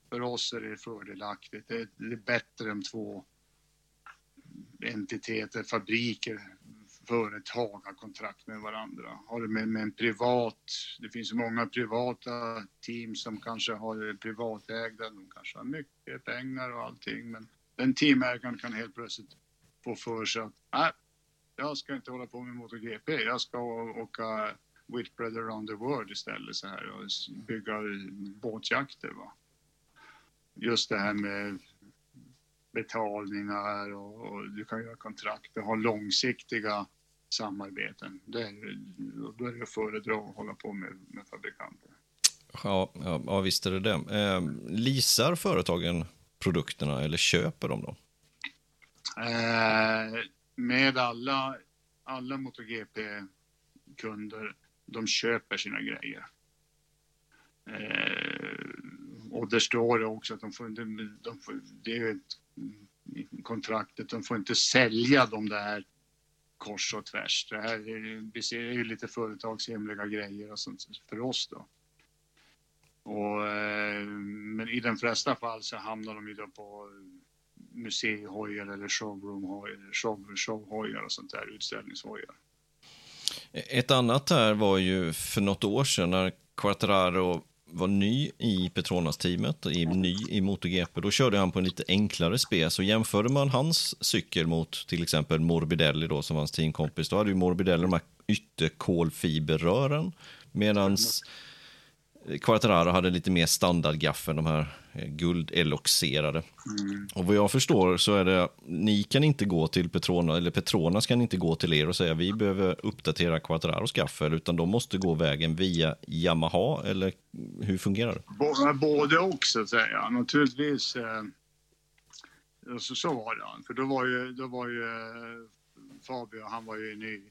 För oss är det fördelaktigt. Det är, det är bättre om två entiteter, fabriker, företag har kontrakt med varandra. Har du med, med en privat, det finns många privata team som kanske har privatägda, de kanske har mycket pengar och allting, men den teamägaren kan helt plötsligt får för sig att nej, jag ska inte hålla på med MotoGP. Jag ska åka Whitbread around the world istället så här och bygga båtjakter. Va? Just det här med betalningar och, och du kan göra kontrakt och ha långsiktiga samarbeten. Det är, då är det att föredra att hålla på med, med fabrikanter. Ja, ja, ja, visst är det det. Eh, leasar företagen produkterna eller köper de dem? Eh, med alla, alla MotoGP-kunder, de köper sina grejer. Eh, och där står det också att de får, de, de får, det är ett mm, kontraktet, de får inte sälja de där kors och tvärs. Det här är, vi ser ju lite företagshemliga grejer och sånt för oss då. Och, eh, men i de flesta fall så hamnar de ju då på museihojar eller showroomhojar, show, showhojar och sånt där, utställningshojar. Ett annat här var ju för något år sedan när Quartararo var ny i Petronas-teamet, ny i MotoGP. Då körde han på en lite enklare spes och jämförde man hans cykel mot till exempel Morbidelli då som var hans teamkompis, då hade ju Morbidelli de här ytterkolfiberrören medans Quartararo hade lite mer standardgaffeln, de här eh, guldeloxerade. Mm. Och vad jag förstår så är det, ni kan inte gå till Petrona, eller Petronas kan inte gå till er och säga vi behöver uppdatera Quattararos gaffel, utan de måste gå vägen via Yamaha, eller hur fungerar det? Både och så att säga, naturligtvis. Eh, så, så var det, för då var ju, då var ju eh, Fabio, han var ju ny,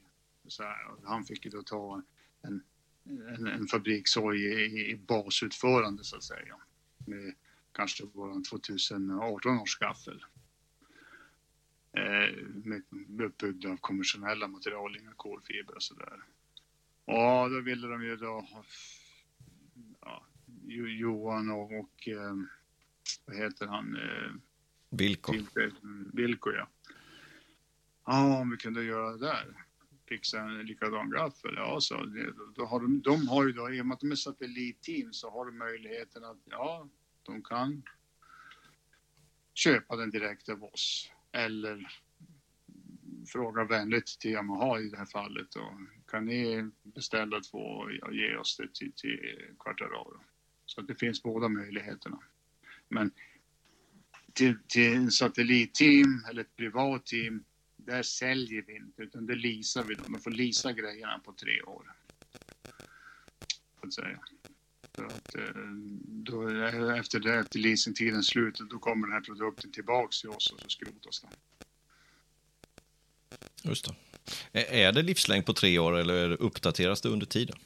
så här, han fick ju då ta en en, en fabrikshoj i, i basutförande så att säga. Med kanske våran 2018 års gaffel. Eh, med, uppbyggd av konventionella material, inga kolfiber och sådär. Ja, då ville de ju då ja, Johan och, och eh, vad heter han? Eh, Vilko. Vilko, ja. Ja, om vi kunde göra det där fixa en likadan gaffel. Ja, så det, då har de, de har ju då, i och med att de är satellitteam så har de möjligheten att, ja, de kan köpa den direkt av oss. Eller fråga vänligt till Yamaha i det här fallet och kan ni beställa två och ge oss det till, till Quartararo? Så att det finns båda möjligheterna. Men till, till en satellitteam eller ett privat team där säljer vi inte, utan det leasar vi. De får leasa grejerna på tre år. Att säga. Så att, eh, då, efter det, efter leasingtiden slutet, då kommer den här produkten tillbaks till oss och så skrotas den. Just det. Är det livslängd på tre år eller uppdateras det under tiden?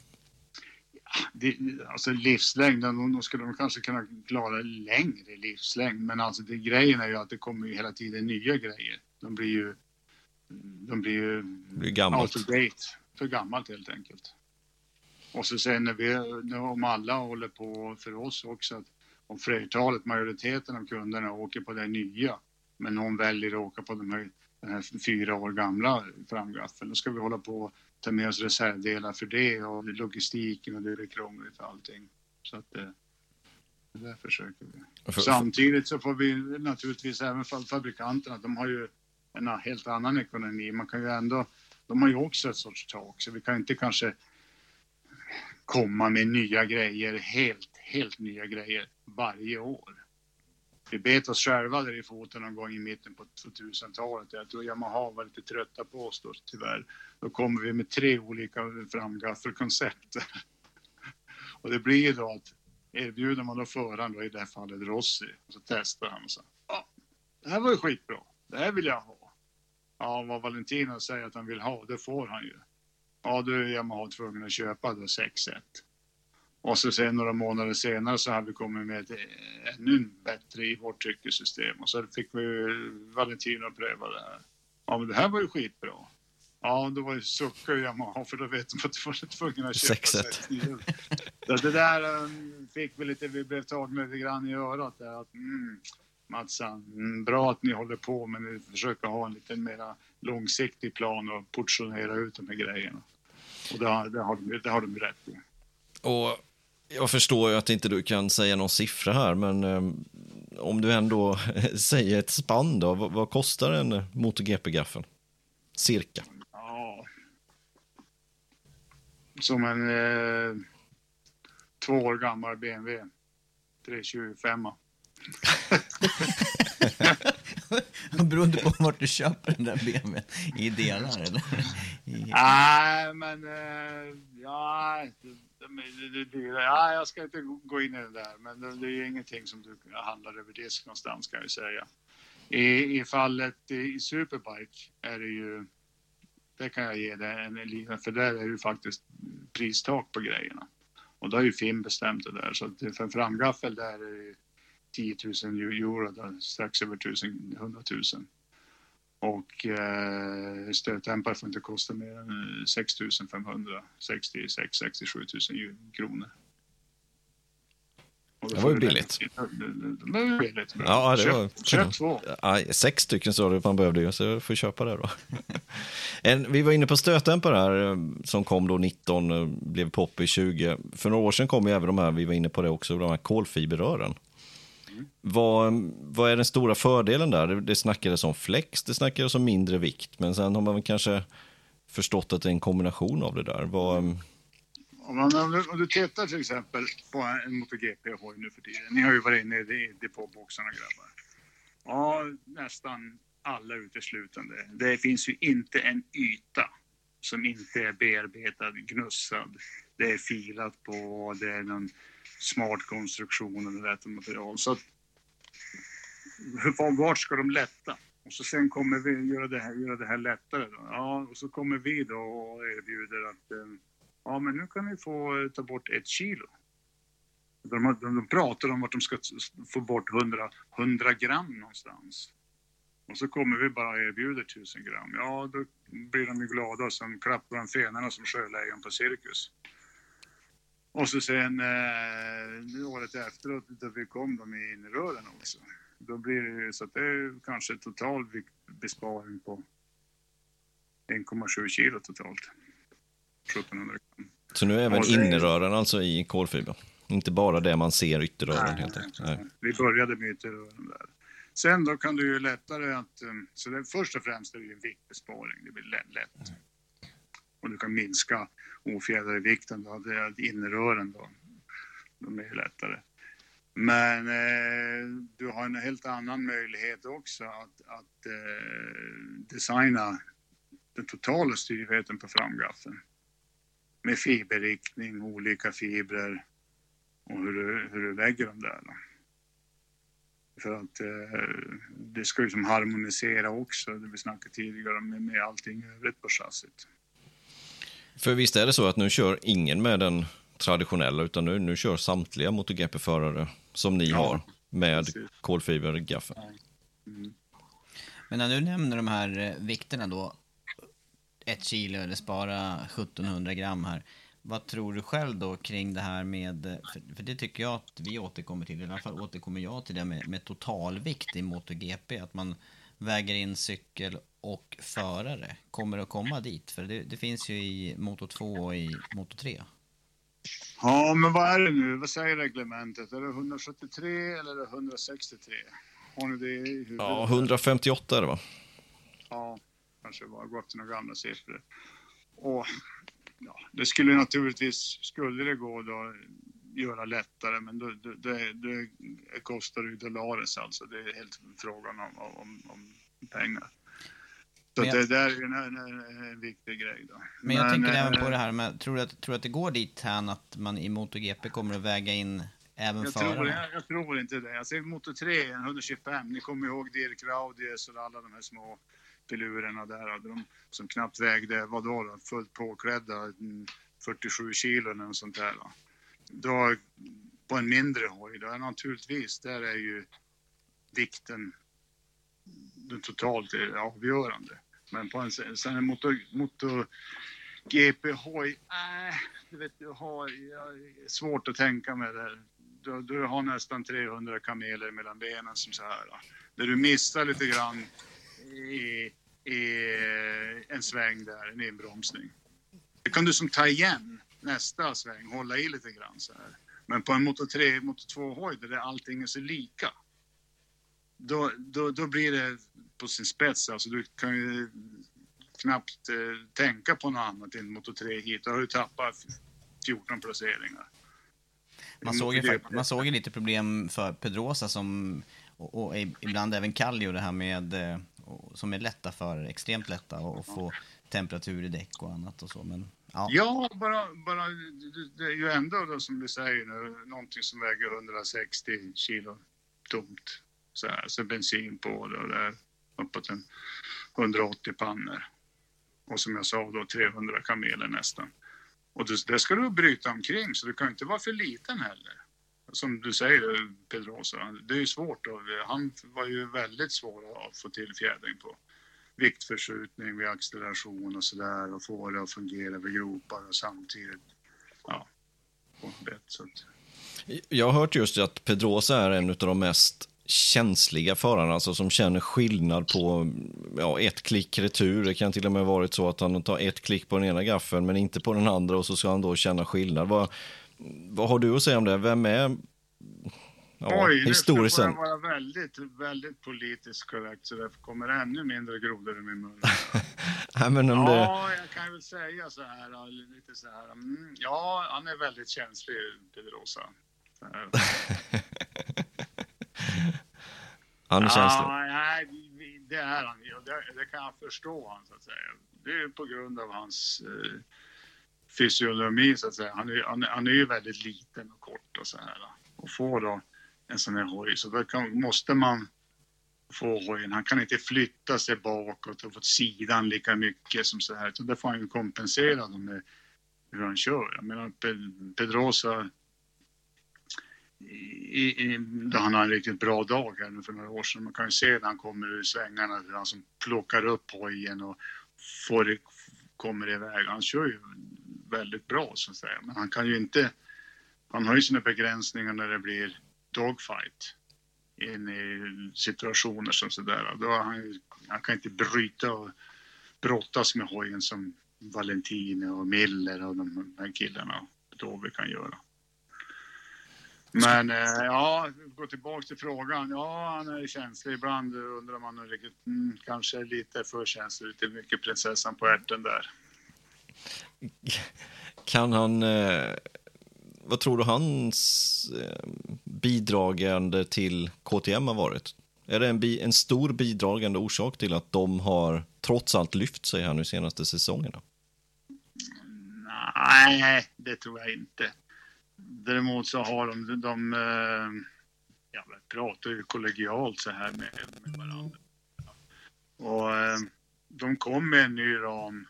det, alltså livslängden, då skulle de kanske kunna klara längre livslängd. Men alltså det, grejen är ju att det kommer ju hela tiden nya grejer. De blir ju de blir ju blir gammalt. out of date. För gammalt helt enkelt. Och så sen när vi, om alla håller på för oss också, att om flertalet, majoriteten av kunderna åker på det nya, men någon väljer att åka på de här, den här fyra år gamla framgaffeln, då ska vi hålla på och ta med oss reservdelar för det och logistiken och det är krångligt och allting. Så att det, det försöker vi. Samtidigt så får vi naturligtvis även fabrikanterna, de har ju en helt annan ekonomi. Man kan ju ändå, de har ju också ett sorts tak, så vi kan inte kanske komma med nya grejer, helt, helt nya grejer varje år. Vi bet oss själva där i foten någon gång i mitten på 2000-talet. Jag tror Yamaha var lite trötta på oss då, tyvärr. Då kommer vi med tre olika framgaffelkoncept. och det blir ju då att erbjuder man då föraren, då i det här fallet Rossi, och så testar han och så. Ja, det här var ju skitbra. Det här vill jag ha. Ja, vad Valentino säger att han vill ha, det får han ju. Ja, då är Yamaha tvungen att köpa då 6-1. Och så sen några månader senare så hade vi kommit med ett eh, ännu bättre i vårt tryckesystem. Och så fick vi Valentino pröva det här. Ja, men det här var ju skitbra. Ja, då var ju suckar Yamaha för då vet de att du var tvungna att köpa 6-1. Så det där um, fick vi lite, vi blev tagna lite grann i örat där att mm, Matsan, mm, bra att ni håller på men ni försöker ha en lite mer långsiktig plan och portionera ut de här grejerna. Och det har, det har, de, det har de rätt i. Och jag förstår ju att inte du kan säga någon siffra här, men eh, om du ändå säger ett spann då, vad, vad kostar en MotoGP-gaffel? Cirka. Ja. Som en eh, två år gammal BMW. 325. Beroende på vart du köper den där BMWn. I delar eller? Nej, men eh, ja, det, det, det, det, ja, jag ska inte gå in i det där, men det, det är ingenting som du handlar över disk någonstans kan jag säga. I, i fallet i Superbike är det ju, det kan jag ge dig en liten, för där är det ju faktiskt pristak på grejerna. Och då har ju Finn bestämt det där, så att för en framgaffel där är det 10 000 euro, då, strax över 1000, 100 000. Och eh, stötdämpare får inte kosta mer än 6 500, 66 67 000 kronor. Det var ju billigt. Det var billigt. Bra. Ja, det köp, var... köp två. Ja, sex stycken sa du att man behövde så jag får köpa det då. en, vi var inne på stötdämpare här, eh, som kom då 19, eh, blev pop i 20. För några år sedan kom ju även de här, vi var inne på det också, de här kolfiberrören. Vad, vad är den stora fördelen där? Det, det snackades om flex, det snackades om mindre vikt, men sen har man väl kanske förstått att det är en kombination av det där. Vad, Om, man, om, du, om du tittar till exempel på en MotoGP-hoj nu för tiden. Ni har ju varit inne i depåboxarna grabbar. Ja, nästan alla uteslutande. Det finns ju inte en yta som inte är bearbetad, gnussad. Det är filat på, det är någon smart konstruktion eller rätt material. Så att, vart ska de lätta? Och så sen kommer vi göra det här, göra det här lättare. Då. Ja, och så kommer vi då och erbjuder att eh, ja, men nu kan ni få eh, ta bort ett kilo. De, de, de pratar om att de ska få bort 100, 100 gram någonstans. Och så kommer vi bara och erbjuder 1000 gram. Ja, då blir de ju glada och sen klappar de fenorna som sjölejon på cirkus. Och så sen eh, året efteråt, då vi kom de i innerrören också. Då blir det ju så att det är kanske total besparing på 1,7 kilo totalt. 1700 gram. så nu är även det- innerrören alltså i kolfiber? Inte bara det man ser ytterrören helt enkelt? Nej. Vi började med ytterrören där. Sen då kan du ju lättare att... eh, Så det, först och främst är det ju en viktbesparing. Det blir lätt. lätt. Och du kan minska ofjädrade vikten då. hade innerören då. De är ju lättare. Men eh, du har en helt annan möjlighet också att, att eh, designa den totala styrheten på framgaffeln. Med fiberriktning, olika fibrer och hur du, hur du lägger dem där. Då. För att eh, det ska ju som harmonisera också, det vi snackade tidigare om, med, med allting övrigt på chassit. För visst är det så att nu kör ingen med den traditionella, utan nu, nu kör samtliga MotoGP-förare som ni Ja, har med kolfibergaffel. Men när du nämner de här eh, vikterna då, ett kilo eller spara 1700 gram här. Vad tror du själv då kring det här med, för, för det tycker jag att vi återkommer till, i alla fall återkommer jag till det med, med totalvikt i MotoGP, att man väger in cykel och förare. Kommer att komma dit? För det, det finns ju i Moto 2 och i Moto 3. Ja, men vad är det nu? Vad säger reglementet? Är det 173 eller är det 163? Har ni det i huvudet? Ja, 158 är det va? Ja, kanske var gått till några gamla siffror. Och ja, det skulle naturligtvis, skulle det gå då, göra lättare, men då, då, det, det kostar ju dollares alltså. Det är helt frågan om, om, om pengar. Så Men det där är en, en, en viktig grej då. Men jag tänker eh, även på det här med, tror du att, tror att det går dit här att man i MotoGP kommer att väga in även Jag tror, förarna? jag, jag tror inte det. Jag ser Motor 3, en 125. Ni kommer ihåg Dirk Raudius och alla de här små filurerna där. De som knappt vägde, vadå då, fullt påklädda, mm, 47 kilo eller något sånt där. Då. då på en mindre hoj, då naturligtvis, där är ju vikten den totalt är avgörande. Men på en, sen en motor, motor GP-hoj, äh, du vet, du har jag, svårt att tänka mig det. Du, du har nästan 300 kameler mellan benen som så här. Då. Där du missar lite grann i, i eh, en sväng där, en inbromsning. Det kan du som ta igen nästa sväng, hålla i lite grann så här. Men på en Moto 3, Moto 2-hoj där allting är så lika. då, då, då blir det på sin spets. Alltså du kan ju knappt eh, tänka på något annat än Moto 3 hit. Då har du tappat 14 placeringar. Man såg, ju, man såg ju lite problem för Pedrosa som, och, och ibland även Kallio det här med, eh, som är lätta för, extremt lätta och få temperatur i däck och annat och så. Men ja, Ja, bara, bara, det- är ju ändå då, som du säger nu, någonting som väger 160 kilo tomt. Så, här, så bensin på det och det uppåt en 180 pannor. Och som jag sa då 300 kameler nästan. Och det, ska du bryta omkring så du kan inte vara för liten heller. Som du säger Pedrosa, det är ju svårt. Han var ju väldigt svår att få till fjädring på viktförskjutning vid acceleration och sådär och få det att fungera vid gropar och samtidigt ja, få bett. Så att, Jag har hört just att Pedrosa är en av de mest känsliga förarna, alltså som känner skillnad på ja, ett klick retur. Det kan till och med varit så att han tar ett klick på den ena gaffeln men inte på den andra och så ska han då känna skillnad. Vad, vad har du att säga om det? Vem är ja, Oj, nu historiskt får jag sett? vara väldigt, väldigt politiskt korrekt så det kommer ännu mindre grodor i min mun. Nej, men om det, Ja, jag kan väl säga så här, lite så här. Mm, ja, han är väldigt känslig, Pedrosa. Han är känslig. Nej, det är han. Det, det kan jag förstå han så att säga. Det är på grund av hans eh, fysiologi så att säga. Han är, han, han är ju väldigt liten och kort och så här. Och får då en sån här hoj så då kan, måste man få hojen. Han kan inte flytta sig bakåt och åt sidan lika mycket som så här. Utan det får han ju kompensera med hur han kör. Jag menar Pedrosa i, i, då han har en riktigt bra dag här nu för några år sedan. Man kan ju se när han kommer ur svängarna hur han som plockar upp hojen och får, kommer iväg. Han kör ju väldigt bra så att säga. Men han kan ju inte, han har ju sina begränsningar när det blir dogfight in i situationer som sådär. Då han, han kan inte bryta och brottas med hojen som Valentine och Miller och de här killarna då vi kan göra. Men eh, ja, gå tillbaka till frågan. Ja, han är känslig. Ibland undrar man om riktigt, mm, kanske lite för känslig. Lite mycket prinsessan på ärten där. Kan han... Eh, vad tror du hans eh, bidragande till KTM har varit? Är det en, bi, en stor bidragande orsak till att de har trots allt lyft sig här nu senaste säsongerna? Nej, det tror jag inte. Däremot så har de, de eh, ja, pratar ju kollegialt så här med, med varandra. Och eh, de kom med en ny ram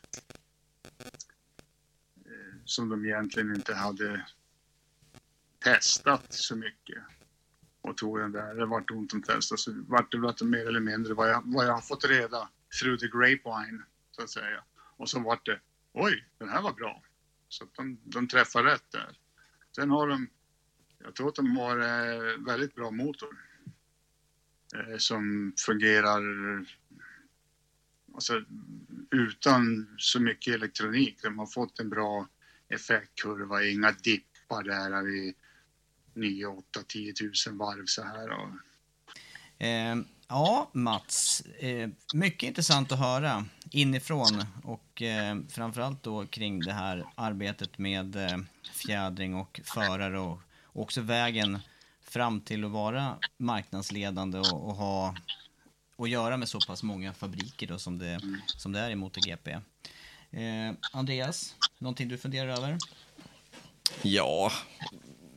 eh, som de egentligen inte hade testat så mycket. Och tog den där, det vart ont om testa, så vart det väl att mer eller mindre vad jag, vad jag har fått reda through the grapevine, så att säga. Och så vart det, oj, den här var bra. Så att de, de träffade rätt där. Sen har de, jag tror att de har eh, väldigt bra motor. Eh, som fungerar alltså, utan så mycket elektronik. De har fått en bra effektkurva, inga dippar där vid 9, 8, 10 000 varv så här. Och, Eh, ja, Mats. Eh, mycket intressant att höra inifrån och eh, framförallt då kring det här arbetet med eh, fjädring och förare och också vägen fram till att vara marknadsledande och, och ha att göra med så pass många fabriker då som det, som det är i MotoGP. Eh, Andreas, någonting du funderar över? Ja,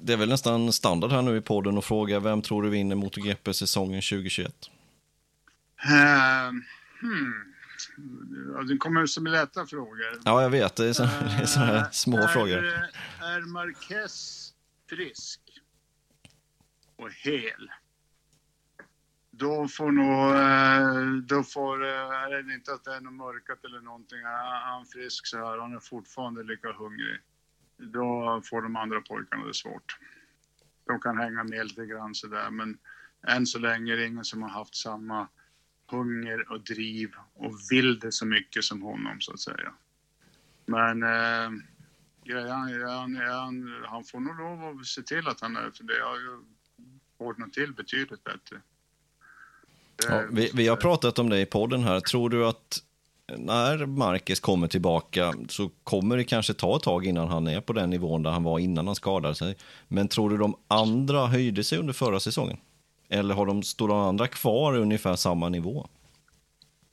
det är väl nästan standard här nu i podden att fråga vem tror du vinner MotoGP säsongen 2021? Eh, hmm. Ja, Det kommer som lätta frågor. Ja, jag vet. Det är såna, det är såna här små är, frågor. Är Marquez frisk och hel? Då får nog, eh, då får, eh, är det inte att det är något mörkat eller någonting. Är han frisk så här, han är fortfarande lika hungrig. Då får de andra pojkarna det svårt. De kan hänga med lite grann sådär, men än så länge är det ingen som har haft samma hunger och driv och vill det så mycket som honom så att säga. Men eh, grejen, han, han, han får nog lov att se till att han är, för det har ju ordnat till betydligt bättre. Ja, vi, vi har pratat om det i podden här. Tror du att när Marcus kommer tillbaka så kommer det kanske ta ett tag innan han är på den nivån där han var innan han skadade sig. Men tror du de andra höjde sig under förra säsongen? Eller har de, står de andra kvar i ungefär samma nivå?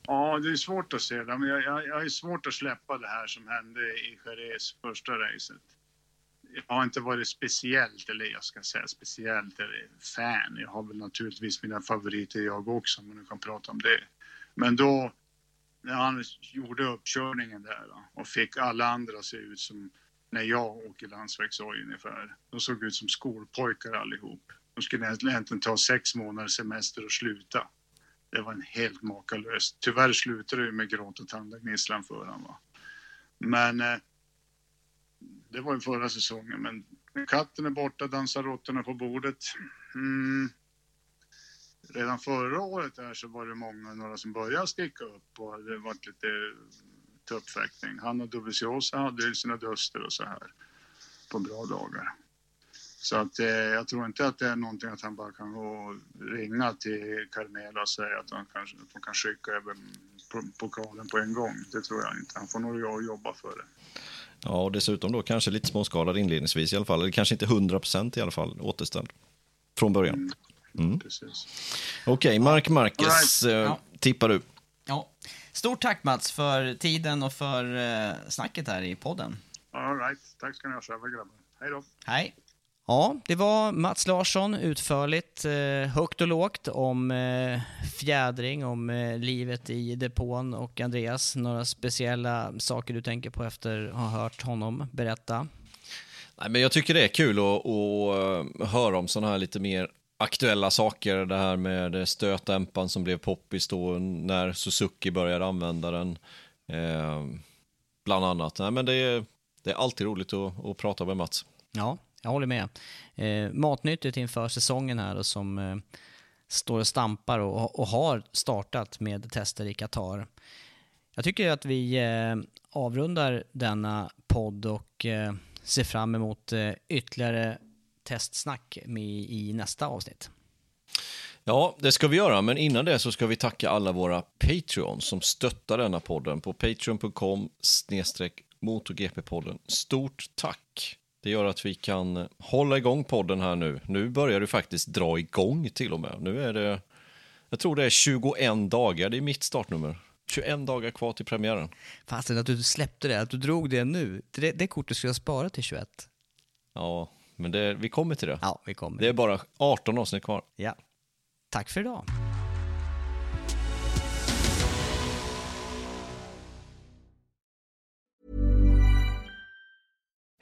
Ja, det är svårt att se det. Men jag, jag, jag är svårt att släppa det här som hände i Jerez första racet. Jag har inte varit speciellt, eller jag ska säga speciellt, eller fan. Jag har väl naturligtvis mina favoriter jag också, om man nu kan prata om det. Men då, när han gjorde uppkörningen där då, och fick alla andra se ut som när jag åker landsvägsoj ungefär. De såg ut som skolpojkar allihop. De skulle egentligen ta sex månaders semester och sluta. Det var en helt makalös. Tyvärr slutade det med gråt och tandagnisslan för honom. Men eh, det var ju förra säsongen. Men katten är borta, dansar råttorna på bordet. Mm. Redan förra året där så var det många, några som började sticka upp och det varit lite tuppfäktning. Han och Doviziosa hade ju sina duster och så här på bra dagar. Så att eh, jag tror inte att det är någonting att han bara kan gå och ringa till Carmela och säga att, han kanske, att de kan skicka över pokalen på en gång. Det tror jag inte. Han får nog jobba för det. Ja, och dessutom då kanske lite småskadad inledningsvis i alla fall. Eller kanske inte 100 procent i alla fall återställd från början. Mm. Mm. Okej, okay, Mark Marquez, right. ja. tippar du? Ja. Stort tack Mats för tiden och för eh, snacket här i podden. All right. Tack ska ni ha själva grabbar. Hej då. Hej. Ja, det var Mats Larsson utförligt, eh, högt och lågt om eh, fjädring, om eh, livet i depån och Andreas, några speciella saker du tänker på efter att ha hört honom berätta? Nej, men jag tycker det är kul att, att höra om sådana här lite mer aktuella saker. Det här med stötdämparen som blev poppis då när Suzuki började använda den. Eh, bland annat. Nej, men det är, det är alltid roligt att, att prata med Mats. Ja, jag håller med. Eh, matnyttigt inför säsongen här då, som eh, står och stampar och, och, har startat med tester i Qatar. Jag tycker att vi eh, avrundar denna podd och eh, ser fram emot eh, ytterligare testsnack med i nästa avsnitt. Ja, det ska vi göra, men innan det så ska vi tacka alla våra Patreons som stöttar denna podden på patreon.com snedstreck motorgp podden. Stort tack! Det gör att vi kan hålla igång podden här nu. Nu börjar du faktiskt dra igång till och med. Nu är det, jag tror det är 21 dagar, det är mitt startnummer. 21 dagar kvar till premiären. Fasen att du släppte det, att du drog det nu. Det, det kortet skulle jag spara till 21. Ja, men det, vi kommer till det. Ja, vi kommer. Det är bara 18 avsnitt kvar. Ja. Tack för idag.